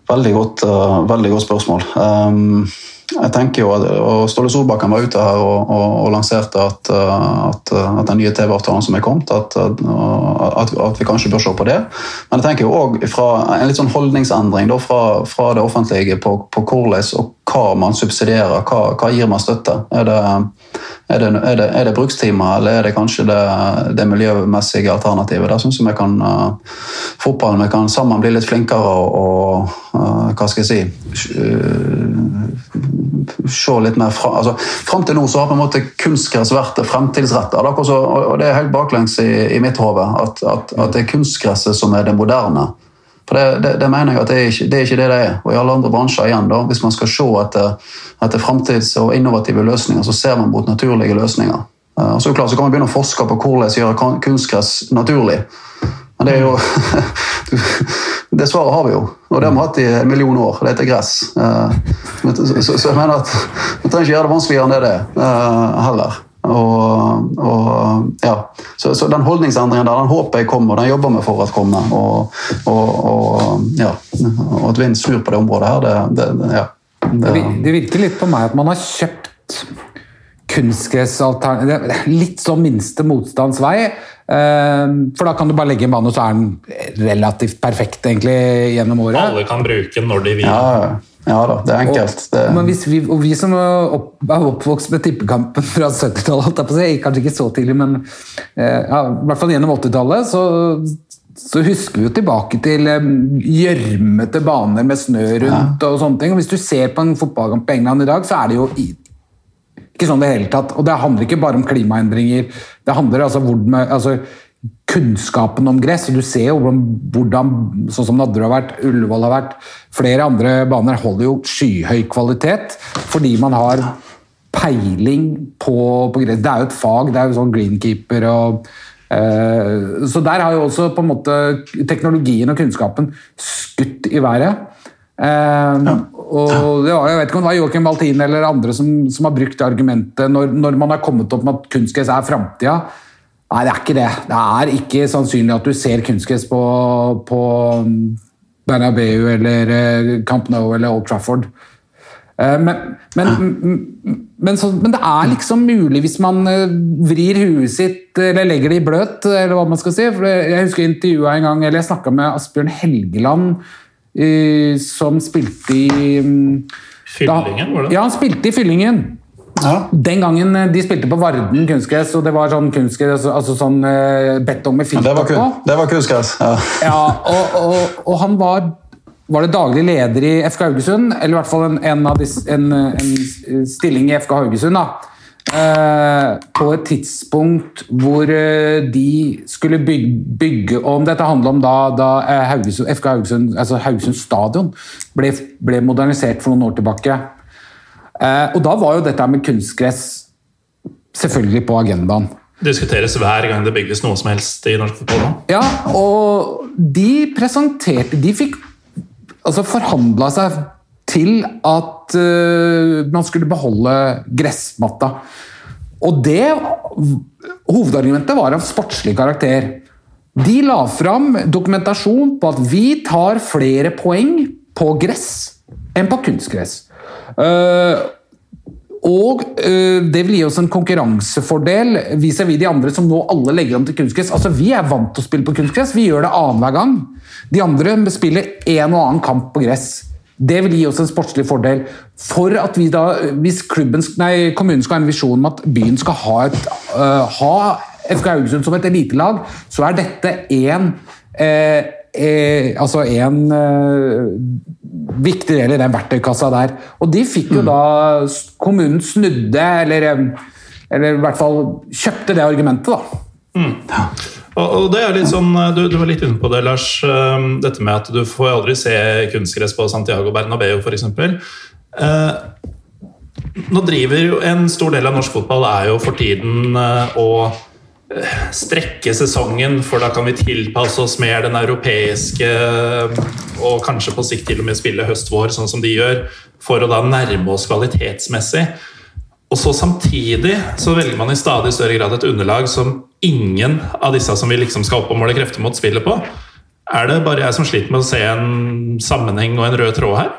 Veldig godt, veldig godt spørsmål. Um, jeg tenker jo og Ståle Solbakken var ute her og, og, og lanserte at, at, at, den nye TV-avtalen som er kommet, at, at, vi kanskje bør se på det. Men jeg tenker jo òg en litt sånn holdningsendring da, fra, fra, det offentlige på, på hvordan og hva man subsidierer, hva, hva gir man støtte. Er det, er det, er det, er det brukstimer, eller er det kanskje det, miljømessige alternativet? Der syns jeg vi kan uh, fotballen vi kan sammen bli litt flinkere og uh, hva skal jeg si uh, se litt mer fra, altså, Fram til nå så har på en måte kunstgress vært fremtidsrettet, Og det er helt baklengs i, i mitt hode at, at, at, det er kunstgresset som er det moderne. For det, det, det, mener jeg at det er, ikke, det er ikke det det er. Og i alle andre bransjer igjen, da, hvis man skal se etter, etter framtids- og innovative løsninger, så ser man mot naturlige løsninger. Eh, og så, klart, så kan man begynne å forske på hvordan gjøre kunstgress naturlig. Men det er jo (laughs) Det svaret har vi jo, og det har vi hatt i en million år. Det heter gress. Eh, så, jeg mener at vi trenger ikke gjøre det vanskeligere enn det det er, eh, heller. Og, og, ja. så, så, den holdningsendringen der, den håper jeg kommer, den jobber vi for at kommer. Og, og, ja. og at vind snur på det området her, det, det, ja. det, det virker litt på meg at man har kjøpt kunstgressalternativ Litt sånn minste motstands vei. Eh, for da kan du bare legge en bane, og så er den relativt perfekt egentlig gjennom året. Alle kan bruke den når de vil. Ja, ja da, det er enkelt. Og, men vi, og vi som er, opp, er oppvokst med tippekampen fra 70-tallet, kanskje ikke så tidlig, men eh, ja, i hvert fall gjennom 80-tallet, så, så, husker vi jo tilbake til eh, gjørmete baner med snø rundt. Ja. og sånne ting. Og Hvis du ser på en fotballkamp på England i dag, så er det jo ikke sånn det hele tatt. Og det handler ikke bare om klimaendringer. Det handler altså om altså, kunnskapen om gress. og Du ser jo hvordan, sånn som Nadderud har vært, Ullevål har vært, flere andre baner holder jo skyhøy kvalitet fordi man har peiling på, på gress. Det er jo et fag. Det er jo sånn greenkeeper og Eh, så der har jo også på en måte teknologien og kunnskapen skutt i været. Eh, og det var, Jeg vet ikke om det var Joakim Baltin eller andre som, som har brukt argumentet når, når, man har kommet opp med at kunstgress er framtida. Nei, det er ikke det. Det er ikke sannsynlig at du ser kunstgress på, på Bernabeu eller eh, Camp Nou eller Old Trafford. Eh, men, men, men, så, men, det er liksom mulig hvis man eh, vrir huet sitt eller legger det i bløt, eller hva man skal si. For jeg husker intervjua en gang, eller jeg snakka med Asbjørn Helgeland, som spilte i mm, Fyllingen, var det? Ja, han spilte i Fyllingen. Ja. Den gangen de spilte på Varden kunstgress, og det var sånn kunstgress, altså sånn betong med filter på. Det var kunstgress, ja. ja og, og, og han var var det daglig leder i FK Haugesund, eller i hvert fall en, en, en, en stilling i FK Haugesund. da. Eh, på et tidspunkt hvor eh, de skulle bygge, bygge om Dette handler om da, da eh, Haugesund, FK Haugesund, altså Haugesund stadion ble, ble, modernisert for noen år tilbake. Eh, og da var jo dette med kunstgress selvfølgelig på agendaen. Det diskuteres hver gang det bygges noe som helst i norsk fotball? Ja, og de presenterte De fikk altså forhandla seg til at uh, man skulle beholde gressmatta. Og det Hovedargumentet var av sportslig karakter. De la fram dokumentasjon på at vi tar flere poeng på gress enn på kunstgress. Uh, og uh, det vil gi oss en konkurransefordel vis-à-vis de andre som nå alle legger om til kunstgress. Altså, Vi er vant til å spille på kunstgress, vi gjør det annenhver gang. De andre spiller en og annen kamp på gress. Det vil gi oss en sportslig fordel. For at vi da, Hvis klubben, nei, kommunen skal ha en visjon om at byen skal ha, et, uh, ha FK Haugesund som et elitelag, så er dette én eh, eh, altså en eh, viktig del i den verktøykassa der. Og de fikk jo mm. da Kommunen snudde, eller, eh, eller i hvert fall kjøpte det argumentet, da. Mm. Og, det er litt sånn, du, du, var litt inne på det, Lars. Eh, dette med at du får aldri se kunstgress på Santiago Bernabeu, f.eks. Eh, nå driver jo En stor del av norsk fotball er jo for tiden eh, å eh, strekke sesongen, for da kan vi tilpasse oss mer den europeiske og kanskje på sikt til og med spille høst-vår, sånn som de gjør, for å da nærme oss kvalitetsmessig. Og så Samtidig så velger man i stadig større grad et underlag som ingen av disse som vi liksom skal opp og måle krefter mot, spiller på. Er det bare jeg som sliter med å se en sammenheng og en rød tråd her?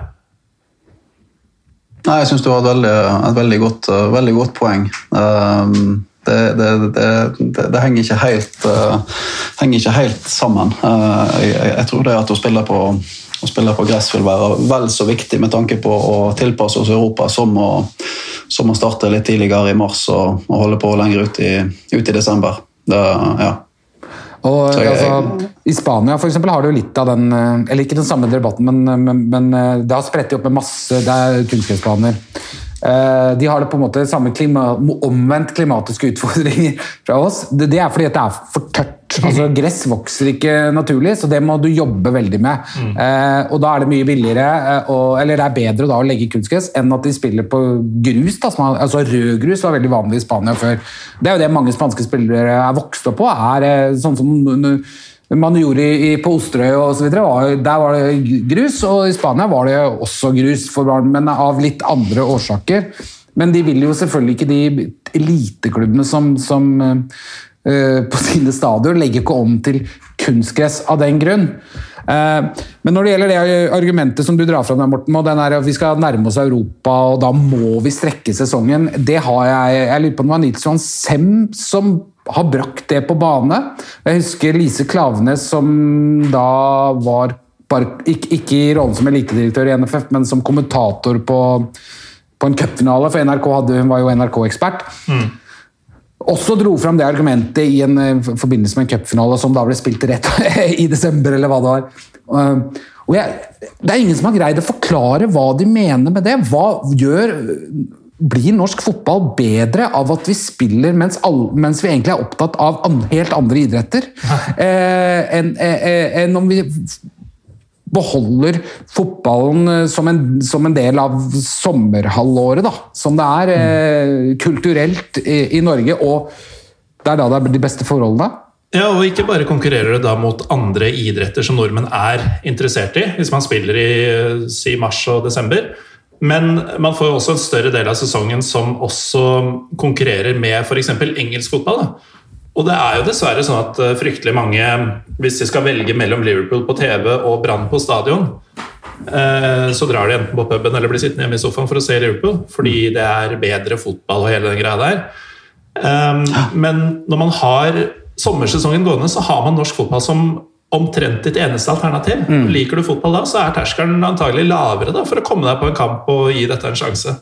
Nei, Jeg syns du har et veldig, et veldig, godt, veldig godt, poeng. Um, det, det, det, det, henger, ikke helt, uh, henger ikke helt sammen. Uh, jeg, jeg, tror det at å spille på å spille på gress vil være vel så viktig med tanke på å tilpasse oss Europa som å, som å starte litt tidligere i mars og, og holde på lenger ut i, ut i desember. Det, ja. Og, jeg, altså, I Spania for eksempel, har du litt av den eh, Eller ikke den samme debatten, men, men, men eh, det har spredt opp med masse det er. Eh, de har det på en måte samme klima, omvendt klimatiske utfordringer fra oss. Det, er fordi det er for tørt. Altså, gress vokser ikke naturlig, så det må du jobbe veldig med. Mm. Eh, og da er det mye billigere, eh, og, eller det er bedre da å legge kunstgress enn at de spiller på grus. Da, har, altså Rødgrus var veldig vanlig i Spania før. Det er jo det mange spanske spillere er vokst opp på. er sånn som man gjorde i, på Osterøy osv. Der var det grus, og i Spania var det også grus, for barn, men av litt andre årsaker. Men de vil jo selvfølgelig ikke de eliteklubbene som, som uh, på sine stadion legger ikke om til kunstgress av den grunn. Uh, men når det gjelder det argumentet som du drar fram, Morten, og den er at vi skal nærme oss Europa og da må vi strekke sesongen, det har jeg Jeg lurer på om det var Nils Johan Sem som har brakt det på bane. Jeg husker Lise Klavenes som da var bare, ikke, ikke, i rollen som elitedirektør i NFF, men som kommentator på, på en cupfinale, for NRK hadde, hun var jo NRK-ekspert. Mm. Også dro fram det argumentet i en uh, forbindelse med en cupfinale som da ble spilt rett (laughs) i desember, eller hva det var. Uh, og jeg, det er ingen som har greid å forklare hva de mener med det. Hva gjør blir norsk fotball bedre av at vi spiller mens, all, mens vi egentlig er opptatt av an, helt andre idretter? (laughs) Eh, Enn eh, eh, en om vi beholder fotballen eh, som en, som en, del av sommerhalvåret, da. Som det er eh, kulturelt i, i, Norge, og det er da det er de beste forholdene. Ja, og ikke bare konkurrerer det da mot andre idretter som nordmenn er interessert i, hvis man spiller i si mars og desember. Men man får også en større del av sesongen som også konkurrerer med f.eks. engelsk fotball. Da. Og det er jo dessverre sånn at eh, fryktelig mange, hvis de skal velge mellom Liverpool på TV og Brann på stadion, eh, så drar de enten på puben eller blir sittende hjemme i sofaen for å se Liverpool, fordi det er bedre fotball og hele den greia der. Um, men når man har sommersesongen gående, så har man norsk fotball som omtrent ditt eneste alternativ. Mm. Liker du fotball da, så er terskelen antagelig lavere da, for å komme deg på en kamp og gi dette en sjanse.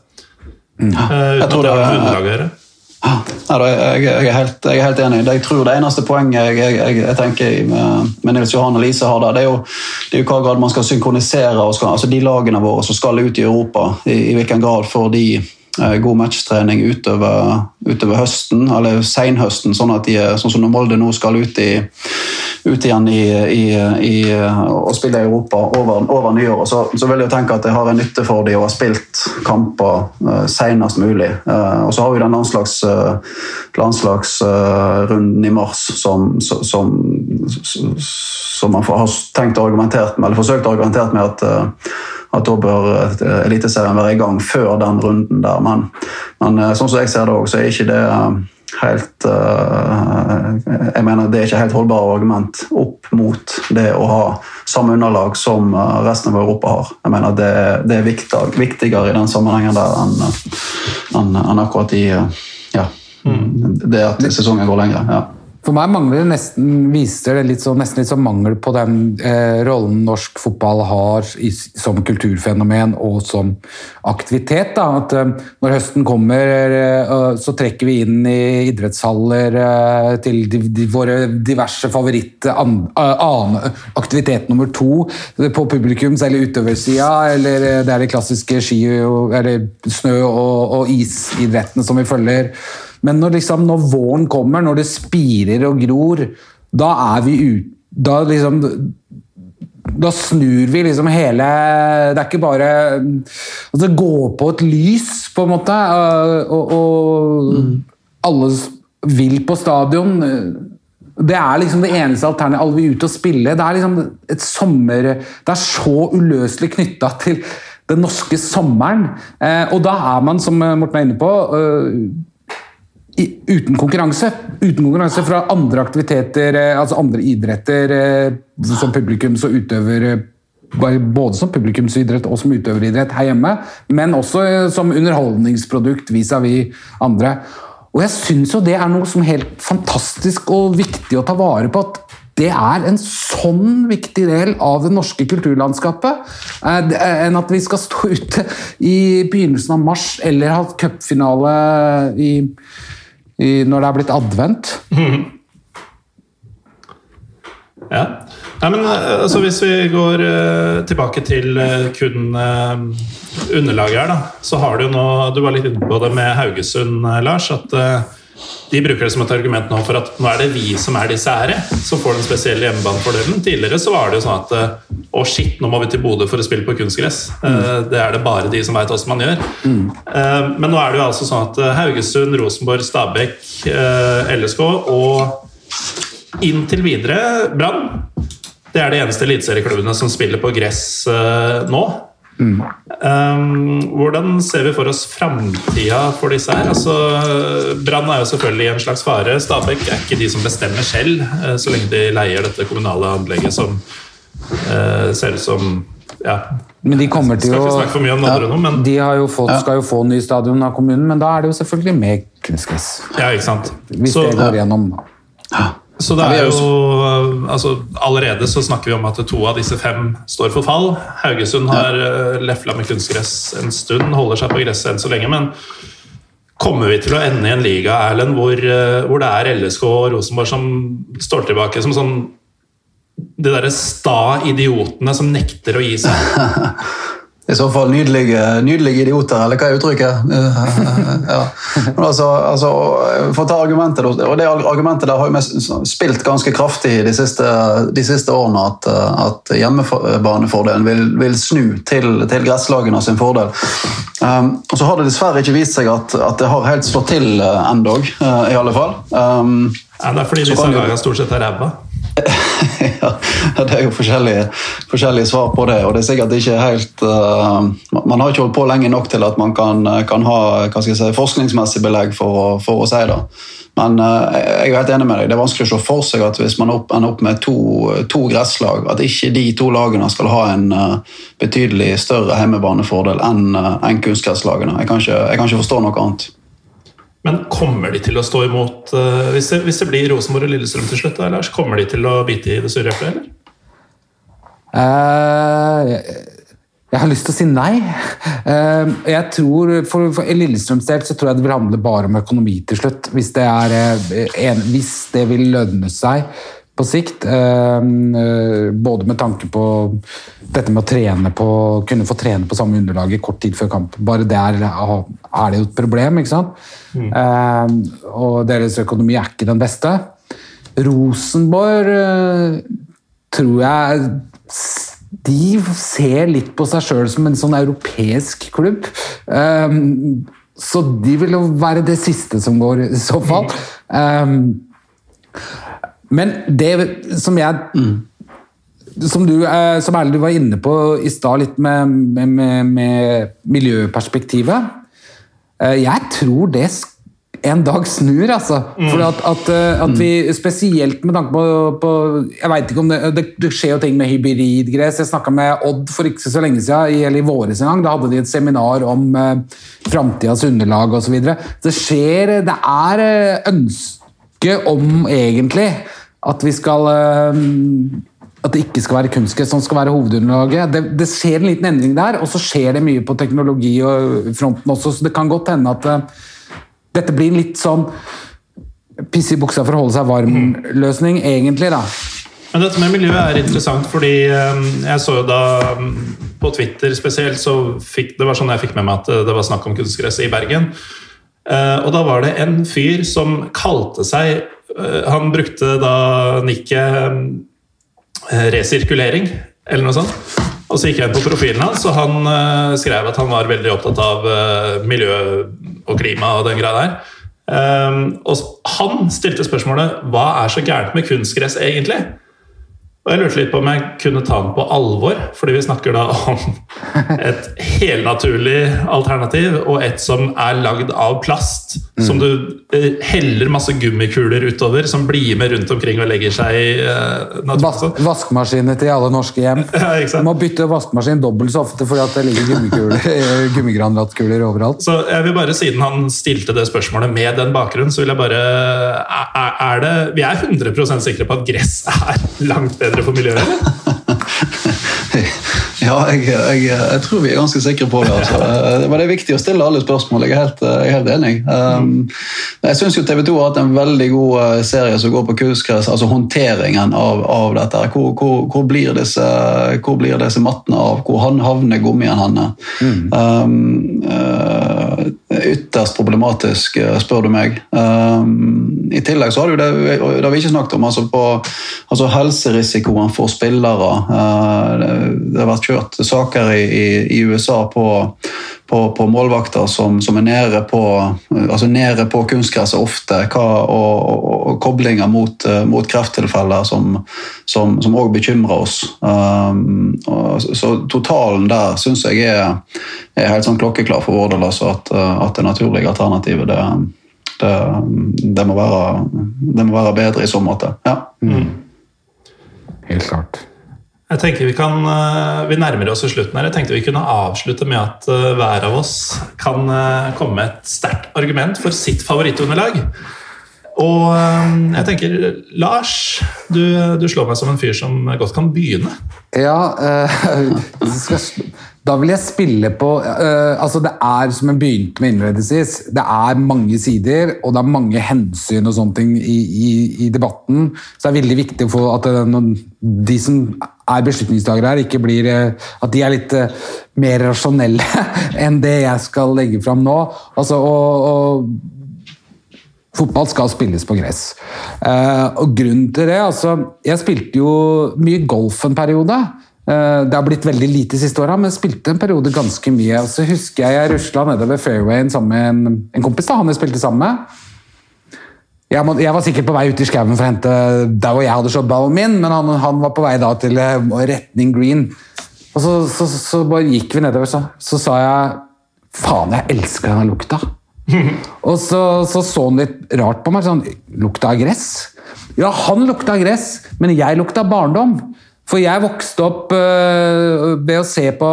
Mm. Uh, jeg tror det har med å gjøre. Ja, jeg, jeg, er helt, jeg, er helt, enig. Jeg tror Det eneste poenget jeg, jeg tenker med, med, Nils Johan og Lise har der, det er jo, det er jo hva grad man skal synkronisere skal, altså de lagene våre som skal ut i Europa. I, i hvilken grad får de god matchtrening utover, utover høsten, eller senhøsten, sånn at de, sånn som når Molde nå skal ut, i, ut igjen i, i, i, og spille i Europa over, over nyåret, så, så, vil jeg tenke at det har en nytte for de å ha spilt kamper uh, senest mulig. Uh, og så har vi den landslags, landslagsrunden uh, i mars som, som, som, man har tenkt å argumentert med, eller forsøkt å argumentere med at at da bør eh, Eliteserien være i gang før den runden der. Men, men eh, sånn som jeg ser det òg, så er ikke det eh, helt Jeg mener det er ikke helt holdbare argument opp mot det å ha samme underlag som resten av Europa har. Jeg mener Det, det er viktigere i den sammenhengen der enn, enn, enn akkurat i ja, mm. det at sesongen går lenger. ja. For meg mangler det nesten, viser det litt så, nesten litt sånn mangel på den eh, rollen norsk fotball har i, som kulturfenomen og som aktivitet. Da. At eh, Når høsten kommer, eh, så trekker vi inn i idrettshaller eh, til de, de, våre diverse favoritt annen aktivitet nummer to på publikums- eller utøversida. Eller eh, det er de klassiske ski- eller snø- og, og isidrettene som vi følger. Men når, liksom, når, våren kommer, når det spirer og gror, da er vi ute Da liksom da snur vi liksom hele Det er ikke bare altså Gå på et lys, på en måte, og, og mm. alle vil på stadion. Det er liksom det eneste alternativet. Alle vil ut og spille. Det er liksom et sommer Det er så uløselig knytta til den norske sommeren. Eh, og da er man, som Morten er inne på uten konkurranse. Uten konkurranse fra andre aktiviteter, eh, altså andre idretter eh, som publikum så utøver eh, både som publikumsidrett og som utøveridrett her hjemme, men også som underholdningsprodukt vis-à-vis -vis andre. Og jeg syns jo det er noe som er helt fantastisk og viktig å ta vare på. at det er en sånn viktig del av det norske kulturlandskapet enn at vi skal stå ute i begynnelsen av mars eller ha cupfinale i i, når det er blitt advent. (laughs) Ja. Nei, men eh, altså, Hvis vi går uh, tilbake til uh, kun uh, underlaget her, da, så har du jo nå Du var litt inne på det med Haugesund, Lars. at de bruker det som et argument nå for at nå er det vi som er disse ære, som får den spesielle hjemmebanefordelen. Tidligere så var det jo sånn at å shit, nå må vi til Bodø for å spille på kunstgress. Mm. Det er det bare de som veit åssen man gjør. Mm. Men nå er det jo altså sånn at Haugesund, Rosenborg, Stabæk, LSK og inntil videre Brann det er de eneste eliteserieklubbene som spiller på gress nå. Mm. Um, hvordan ser vi for oss framtida for disse her? Altså, Brann er jo selvfølgelig en slags fare. Stabæk er ikke de som bestemmer selv, uh, så lenge de leier dette kommunale anlegget som uh, ser ut som ja. Men de kommer til å ja, men, De jo fått, skal jo få ny stadion av kommunen, men da er det jo selvfølgelig med kunstgress. Ja, ikke sant. Hvis så, det går gjennom, da. Så det er jo altså, Allerede så snakker vi om at to av disse fem står for fall. Haugesund har. Eh, lefla med kunstgress en stund, holder seg på gresset enn så lenge. Men kommer vi til å ende i en liga Erlend, hvor, eh, hvor det er LSK og Rosenborg som står tilbake som sånn De derre sta idiotene som nekter å gi seg? (laughs) i så fall nydelige, nydelige, idioter, eller hva er uttrykket? (laughs) ja. Men altså, altså, For å ta argumentet, og det argumentet der har jo spilt ganske kraftig de siste, de siste årene, at, at hjemmebanefordelen vil, vil, snu til, til gresslagene sin fordel. Um, og Så har det dessverre ikke vist seg at, at det har helt slått til uh, endog, uh, i alle fall. Um, ja, det er fordi disse lagene stort sett er ræva? (laughs) ja, det er jo forskjellige, forskjellige, svar på det. og det er sikkert ikke helt uh, Man har ikke holdt på lenge nok til at man kan, kan ha si, forskningsmessig belegg for, for, å si det. Men uh, jeg er helt enig med deg. det er vanskelig å se for seg at hvis man ender opp med to, to gresslag, at ikke de to lagene skal ha en uh, betydelig større hjemmebanefordel enn en kunstgresslagene. Jeg, jeg kan ikke forstå noe annet. Men kommer de til å stå imot uh, hvis, det, hvis, det, blir Rosenborg og Lillestrøm til slutt? Lars, kommer de til å bite i det sure eplet, eller? Uh, jeg, har lyst til å si nei. Uh, (laughs) jeg tror, For, for Lillestrøms del så tror jeg det vil handle bare om økonomi til slutt. Hvis det, er, en, hvis det vil lønne seg på sikt. Både med tanke på dette med å trene på, kunne få trene på samme underlag i kort tid før kamp. Bare der er det jo et problem. ikke sant? Mm. Uh, og deres økonomi er ikke den beste. Rosenborg uh, tror jeg De ser litt på seg sjøl som en sånn europeisk klubb. Um, så de vil jo være det siste som går, i så fall. Men det som jeg mm. Som du, som Erle, du var inne på i stad, litt med, med, med, miljøperspektivet. Eh, jeg tror det en dag snur, altså. Mm. For at, at, eh, at, vi spesielt med tanke på, på Jeg veit ikke om det, det, det skjer jo ting med hybridgress. Jeg snakka med Odd for ikke så lenge siden, eller i våres en gang. Da hadde de et seminar om eh, framtidas underlag osv. Det skjer Det er ønske om egentlig at vi skal uh, at det ikke skal være kunstgress som skal være hovedunderlaget. Det, det, skjer en liten endring der, og så skjer det mye på teknologi og fronten også, så det kan godt hende at uh, dette blir litt sånn pisse i buksa for å holde seg varm-løsning, egentlig, da. Men dette med miljøet er interessant, fordi um, jeg så jo da um, på Twitter spesielt, så fikk, det var sånn jeg fikk med meg at det var snakk om kunstgress i Bergen. Uh, og da var det en fyr som kalte seg uh, Han brukte da nikket Eh, resirkulering, eller noe sånt. Og så gikk jeg inn på profilen hans, og han skrev at han var veldig opptatt av miljø og klima og den greia der. Og han stilte spørsmålet hva er så gærent med kunstgress egentlig? Og jeg lurte litt på om jeg kunne ta den på alvor, fordi vi snakker da om et helnaturlig alternativ og et som er lagd av plast. Mm. Som du eh, heller masse gummikuler utover, som blir med rundt omkring og legger seg i uh, Vas Vaskemaskiner til alle norske hjem. (laughs) Ja, du må bytte vaskemaskin dobbelt så ofte fordi at det ligger (laughs) gummigranulatkuler overalt. Så jeg vil bare, Siden han stilte det spørsmålet med den bakgrunnen, så vil jeg bare er, er det, Vi er 100% sikre på at gress er (laughs) langt bedre bedre for miljøet, (laughs) Ja, jeg, jeg, jeg, tror vi er ganske sikre på det. Altså. Men det er viktig å stille alle spørsmål. Jeg er helt, jeg er helt enig. Um, jeg syns TV 2 har hatt en veldig god uh, serie som går på kunstgress, altså håndteringen av, av dette. Hvor, hvor, hvor, blir disse, hvor, blir disse, mattene av? Hvor havner gummien henne? Mm. Um, ytterst problematisk, spør du meg. Um, I tillegg så har du det, det har vi ikke snakket om, altså på altså helserisikoen for spillere. Uh, det har vært kjørt saker i, i, i USA på, på, på, målvakter som, som, er nede på, altså nede på kunstgresset ofte, hva, og, og, og, koblinger mot, mot krefttilfeller som òg bekymrer oss. Um, og, så totalen der syns jeg er, er, helt sånn klokkeklar for vår del, altså at, at det naturlige alternativet det, det, det, må være, det, må være, bedre i så måte. Ja. Mm. Helt klart. Jeg tenker Vi kan, eh, vi nærmer oss slutten her. Jeg tenkte vi kunne avslutte med at eh, hver av oss kan eh, komme med et sterkt argument for sitt favorittunderlag. Og jeg tenker, Lars, du, du, slår meg som en fyr som godt kan begynne. Ja, (laughs) øh, da vil jeg spille på uh, altså Det er som jeg begynte med innledningsvis. Det er mange sider, og det er mange hensyn og sånne ting i, i, i debatten. Så det er veldig viktig for at det, de som er beslutningstagere her, ikke blir uh, At de er litt eh, mer rasjonelle (laughs) enn det jeg skal legge fram nå. Altså, og, og fotball skal spilles på gress. Og grunnen til det altså, Jeg spilte jo mye golf en periode. Eh, det har blitt veldig lite de siste åra, men spilte en periode ganske mye. Og så husker jeg jeg rusla nedover fairwayen sammen med en, en kompis da, han jeg spilte sammen med. Jeg, må, jeg, var sikkert på vei ut i skauen for å hente der hvor jeg hadde slått ballen min, men han, han, var på vei da til uh, retning green. Og så, så, så, så bare gikk vi nedover, så, så sa jeg Faen, jeg elsker den lukta. (laughs) og så, så så han litt rart på meg. sånn, Lukta av gress? Ja, han lukta av gress, men jeg lukta barndom. For jeg vokste opp uh, ved å se på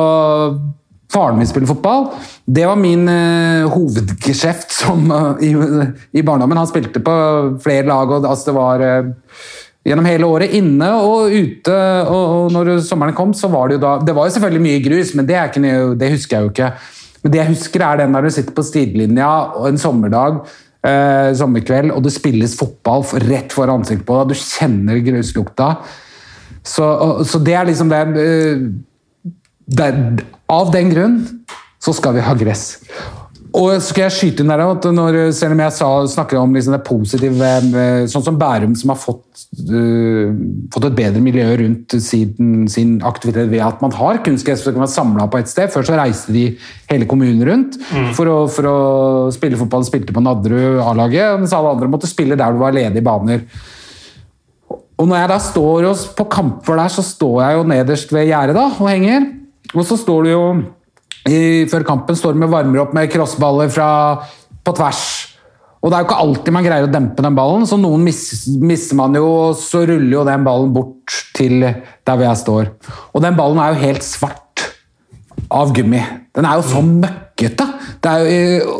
faren min spille fotball. Det var min uh, hovedgeskjeft som, uh, i, i, barndommen. Han spilte på flere lag, og altså, det var gjennom hele året. Inne og ute. Og, og, når sommeren kom, så var det jo da Det var jo selvfølgelig mye grus, men det, ikke, det husker jeg jo ikke. Men det jeg husker, er den der du sitter på stidelinja en sommerdag. Eh, sommerkveld, og det spilles fotball rett for ansiktet på deg. Du kjenner gruslukta. Så, og, så det er liksom det, det Av den grunn så skal vi ha gress. Og så skal jeg skyte inn der at når, Selv om jeg sa, snakker om liksom det positive eh, Sånn som Bærum, som har fått, uh, fått et bedre miljø rundt sin, sin, aktivitet ved at man har kunstgress som kan være samla på et sted. Før så reiste de hele kommunen rundt mm. for, å, for, å, spille fotball. Spilte på Nadderud A-laget, mens alle andre måtte spille der det var ledige baner. Og når jeg da står på kamper der, så står jeg jo nederst ved gjerdet og henger. Og så står du jo i, før kampen står du med varmer opp med crossballer fra, på tvers. Og det er jo ikke alltid man greier å dempe den ballen, så noen miss, misser man jo, og så ruller jo den ballen bort til der hvor jeg står. Og den ballen er jo helt svart av gummi. Den er jo så møkkete. Jo,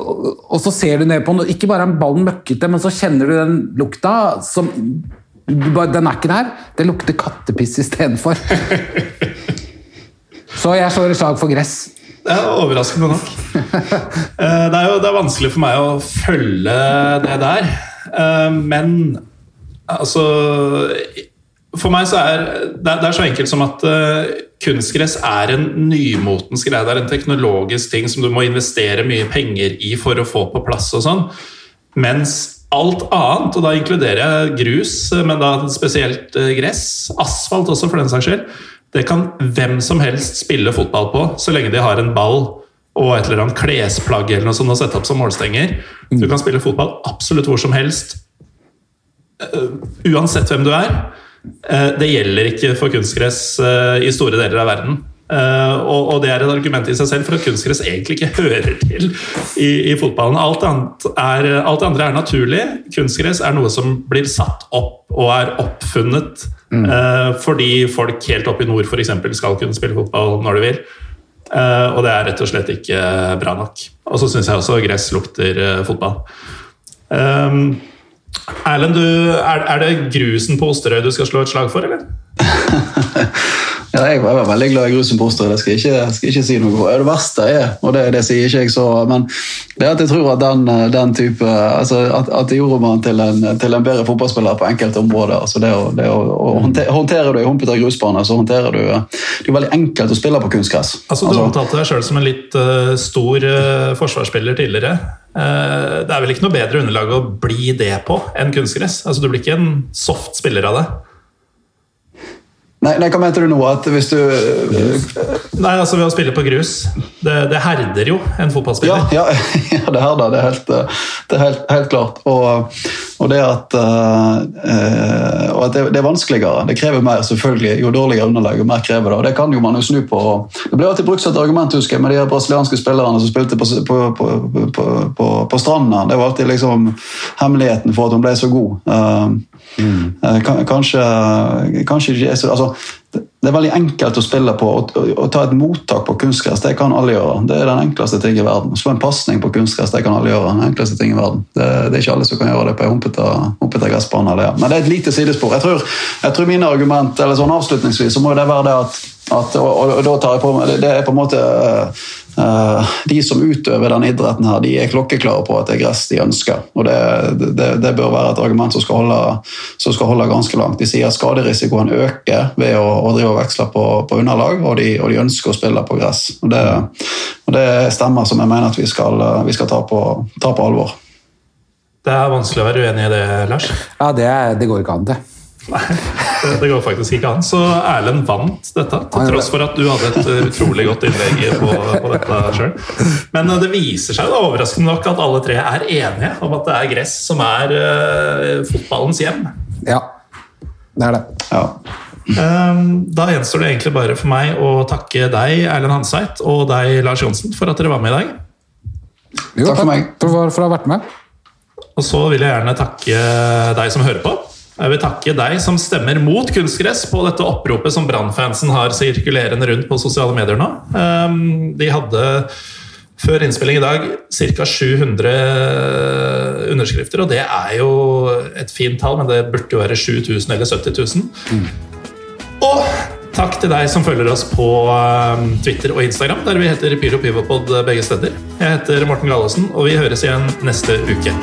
og så ser du ned på den, ikke bare er ballen møkkete, men så kjenner du den lukta som Den er ikke der. Det lukter kattepiss istedenfor. (laughs) Så jeg slår et slag for gress. Det er overraskende nok. (laughs) Eh, det er jo det er vanskelig for meg å følge det der. Eh, men altså For meg så er det er så enkelt som at eh, kunstgress er en nymotens greie. Det er en teknologisk ting som du må investere mye penger i for å få på plass og sånn. Mens alt annet, og da inkluderer jeg grus, men da spesielt gress, asfalt også for den saks skyld, det kan hvem som helst spille fotball på, så lenge de har en ball og et eller annet klesplagg eller noe sånt å sette opp som målstenger. Du kan spille fotball absolutt hvor som helst, uh, uansett hvem du er. Det gjelder ikke for kunstgress i store deler av verden. Og, og, det er et argument i seg selv for at kunstgress egentlig ikke hører til i, i fotballen. Alt, er, alt det andre er naturlig. Kunstgress er noe som blir satt opp og er oppfunnet Mm. Uh, fordi folk helt oppe i nord eksempel, skal kunne spille fotball når de vil. Uh, og det er rett og slett ikke bra nok. Og så syns jeg også gress lukter uh, fotball. Um, Erlend, du, er, er, det grusen på Osterøy du skal slå et slag for, eller? (laughs) Ja, jeg var veldig glad i grusen på Osterøy, det skal jeg ikke, skal ikke si noe for. Det verste er, og det, det, sier ikke jeg så, men det er at jeg tror at den, den type altså at, at det gjorde man til en, til en, bedre fotballspiller på enkelte områder. altså det å, det å, å håndter, Håndterer du ei humpete grusbane, så håndterer du Det er veldig enkelt å spille på kunstgress. Altså, du altså, omtalte deg sjøl som en litt uh, stor uh, forsvarsspiller tidligere. Uh, det er vel ikke noe bedre underlag å bli det på enn kunstgress? Altså, du blir ikke en soft spiller av det? Nei, nei, Hva mente du nå? At hvis du Nei, altså Ved å spille på grus. Det, det herder jo en fotballspiller. Ja, ja, (laughs) ja det herder. Det er helt, det er helt, helt klart. Og, og, det at, uh, og at det, det, er vanskeligere. Det krever mer, selvfølgelig. Jo dårligere underlag, jo mer krever det. Og det kan jo man jo snu på. Det ble alltid brukt som et argument husker jeg, med de brasilianske spillerne som spilte på, på, på, på, på stranda. Det var alltid liksom hemmeligheten for at hun ble så god. Uh, Mm. Kanskje, kanskje altså, Det er veldig enkelt å spille på. Å, å ta et mottak på kunstgress det kan alle gjøre. Det er den enkleste ting i verden. Slå en pasning på kunstgress det kan alle gjøre. den enkleste ting i verden. Det, det er ikke alle som kan gjøre det på en humpete gressbane. Men det er et lite sidespor. Jeg tror, jeg tror mine argument, eller sånn Avslutningsvis så må det være det at At, og, og, da tar jeg på meg, det er på en måte uh, De som utøver den idretten, her, de er klokkeklare på at det er gress de ønsker. og Det, det, det bør være et argument som skal, holde, som skal, holde, ganske langt. De sier at skaderisikoen øker ved å, å drive og veksle på, på underlag, og de, og de, ønsker å spille på gress. og Det, og det stemmer som jeg mener at vi skal, vi skal ta, på, ta, på, alvor. Det er vanskelig å være uenig i det, Lars? Ja, det, det går ikke an, det. Nei, det går faktisk ikke an. Så Erlend vant dette, til tross for at du hadde et utrolig godt innlegg på, på dette sjøl. Men eh, det viser seg da overraskende nok at alle tre er enige om at det er gress som er uh, fotballens hjem. Ja, det er det. Ja. Um, da gjenstår det egentlig bare for meg å takke deg, Erlend Hanseit, og deg, Lars Johnsen, for at dere var med i dag. Jo, takk for meg. For, for å ha vært med. Og så vil jeg gjerne takke deg som hører på. Jeg vil takke deg som stemmer mot kunstgress på dette oppropet som Brannfansen har sirkulerende rundt på sosiale medier nå. Ehm, de hadde før innspilling i dag ca. 700 underskrifter, og det er jo et fint tall, men det burde jo være 7000 eller 70 000. Og takk til deg som følger oss på ehm, Twitter og Instagram, der vi heter Pyro Pivopod begge steder. Jeg heter Morten Gallesen, og vi høres igjen neste uke.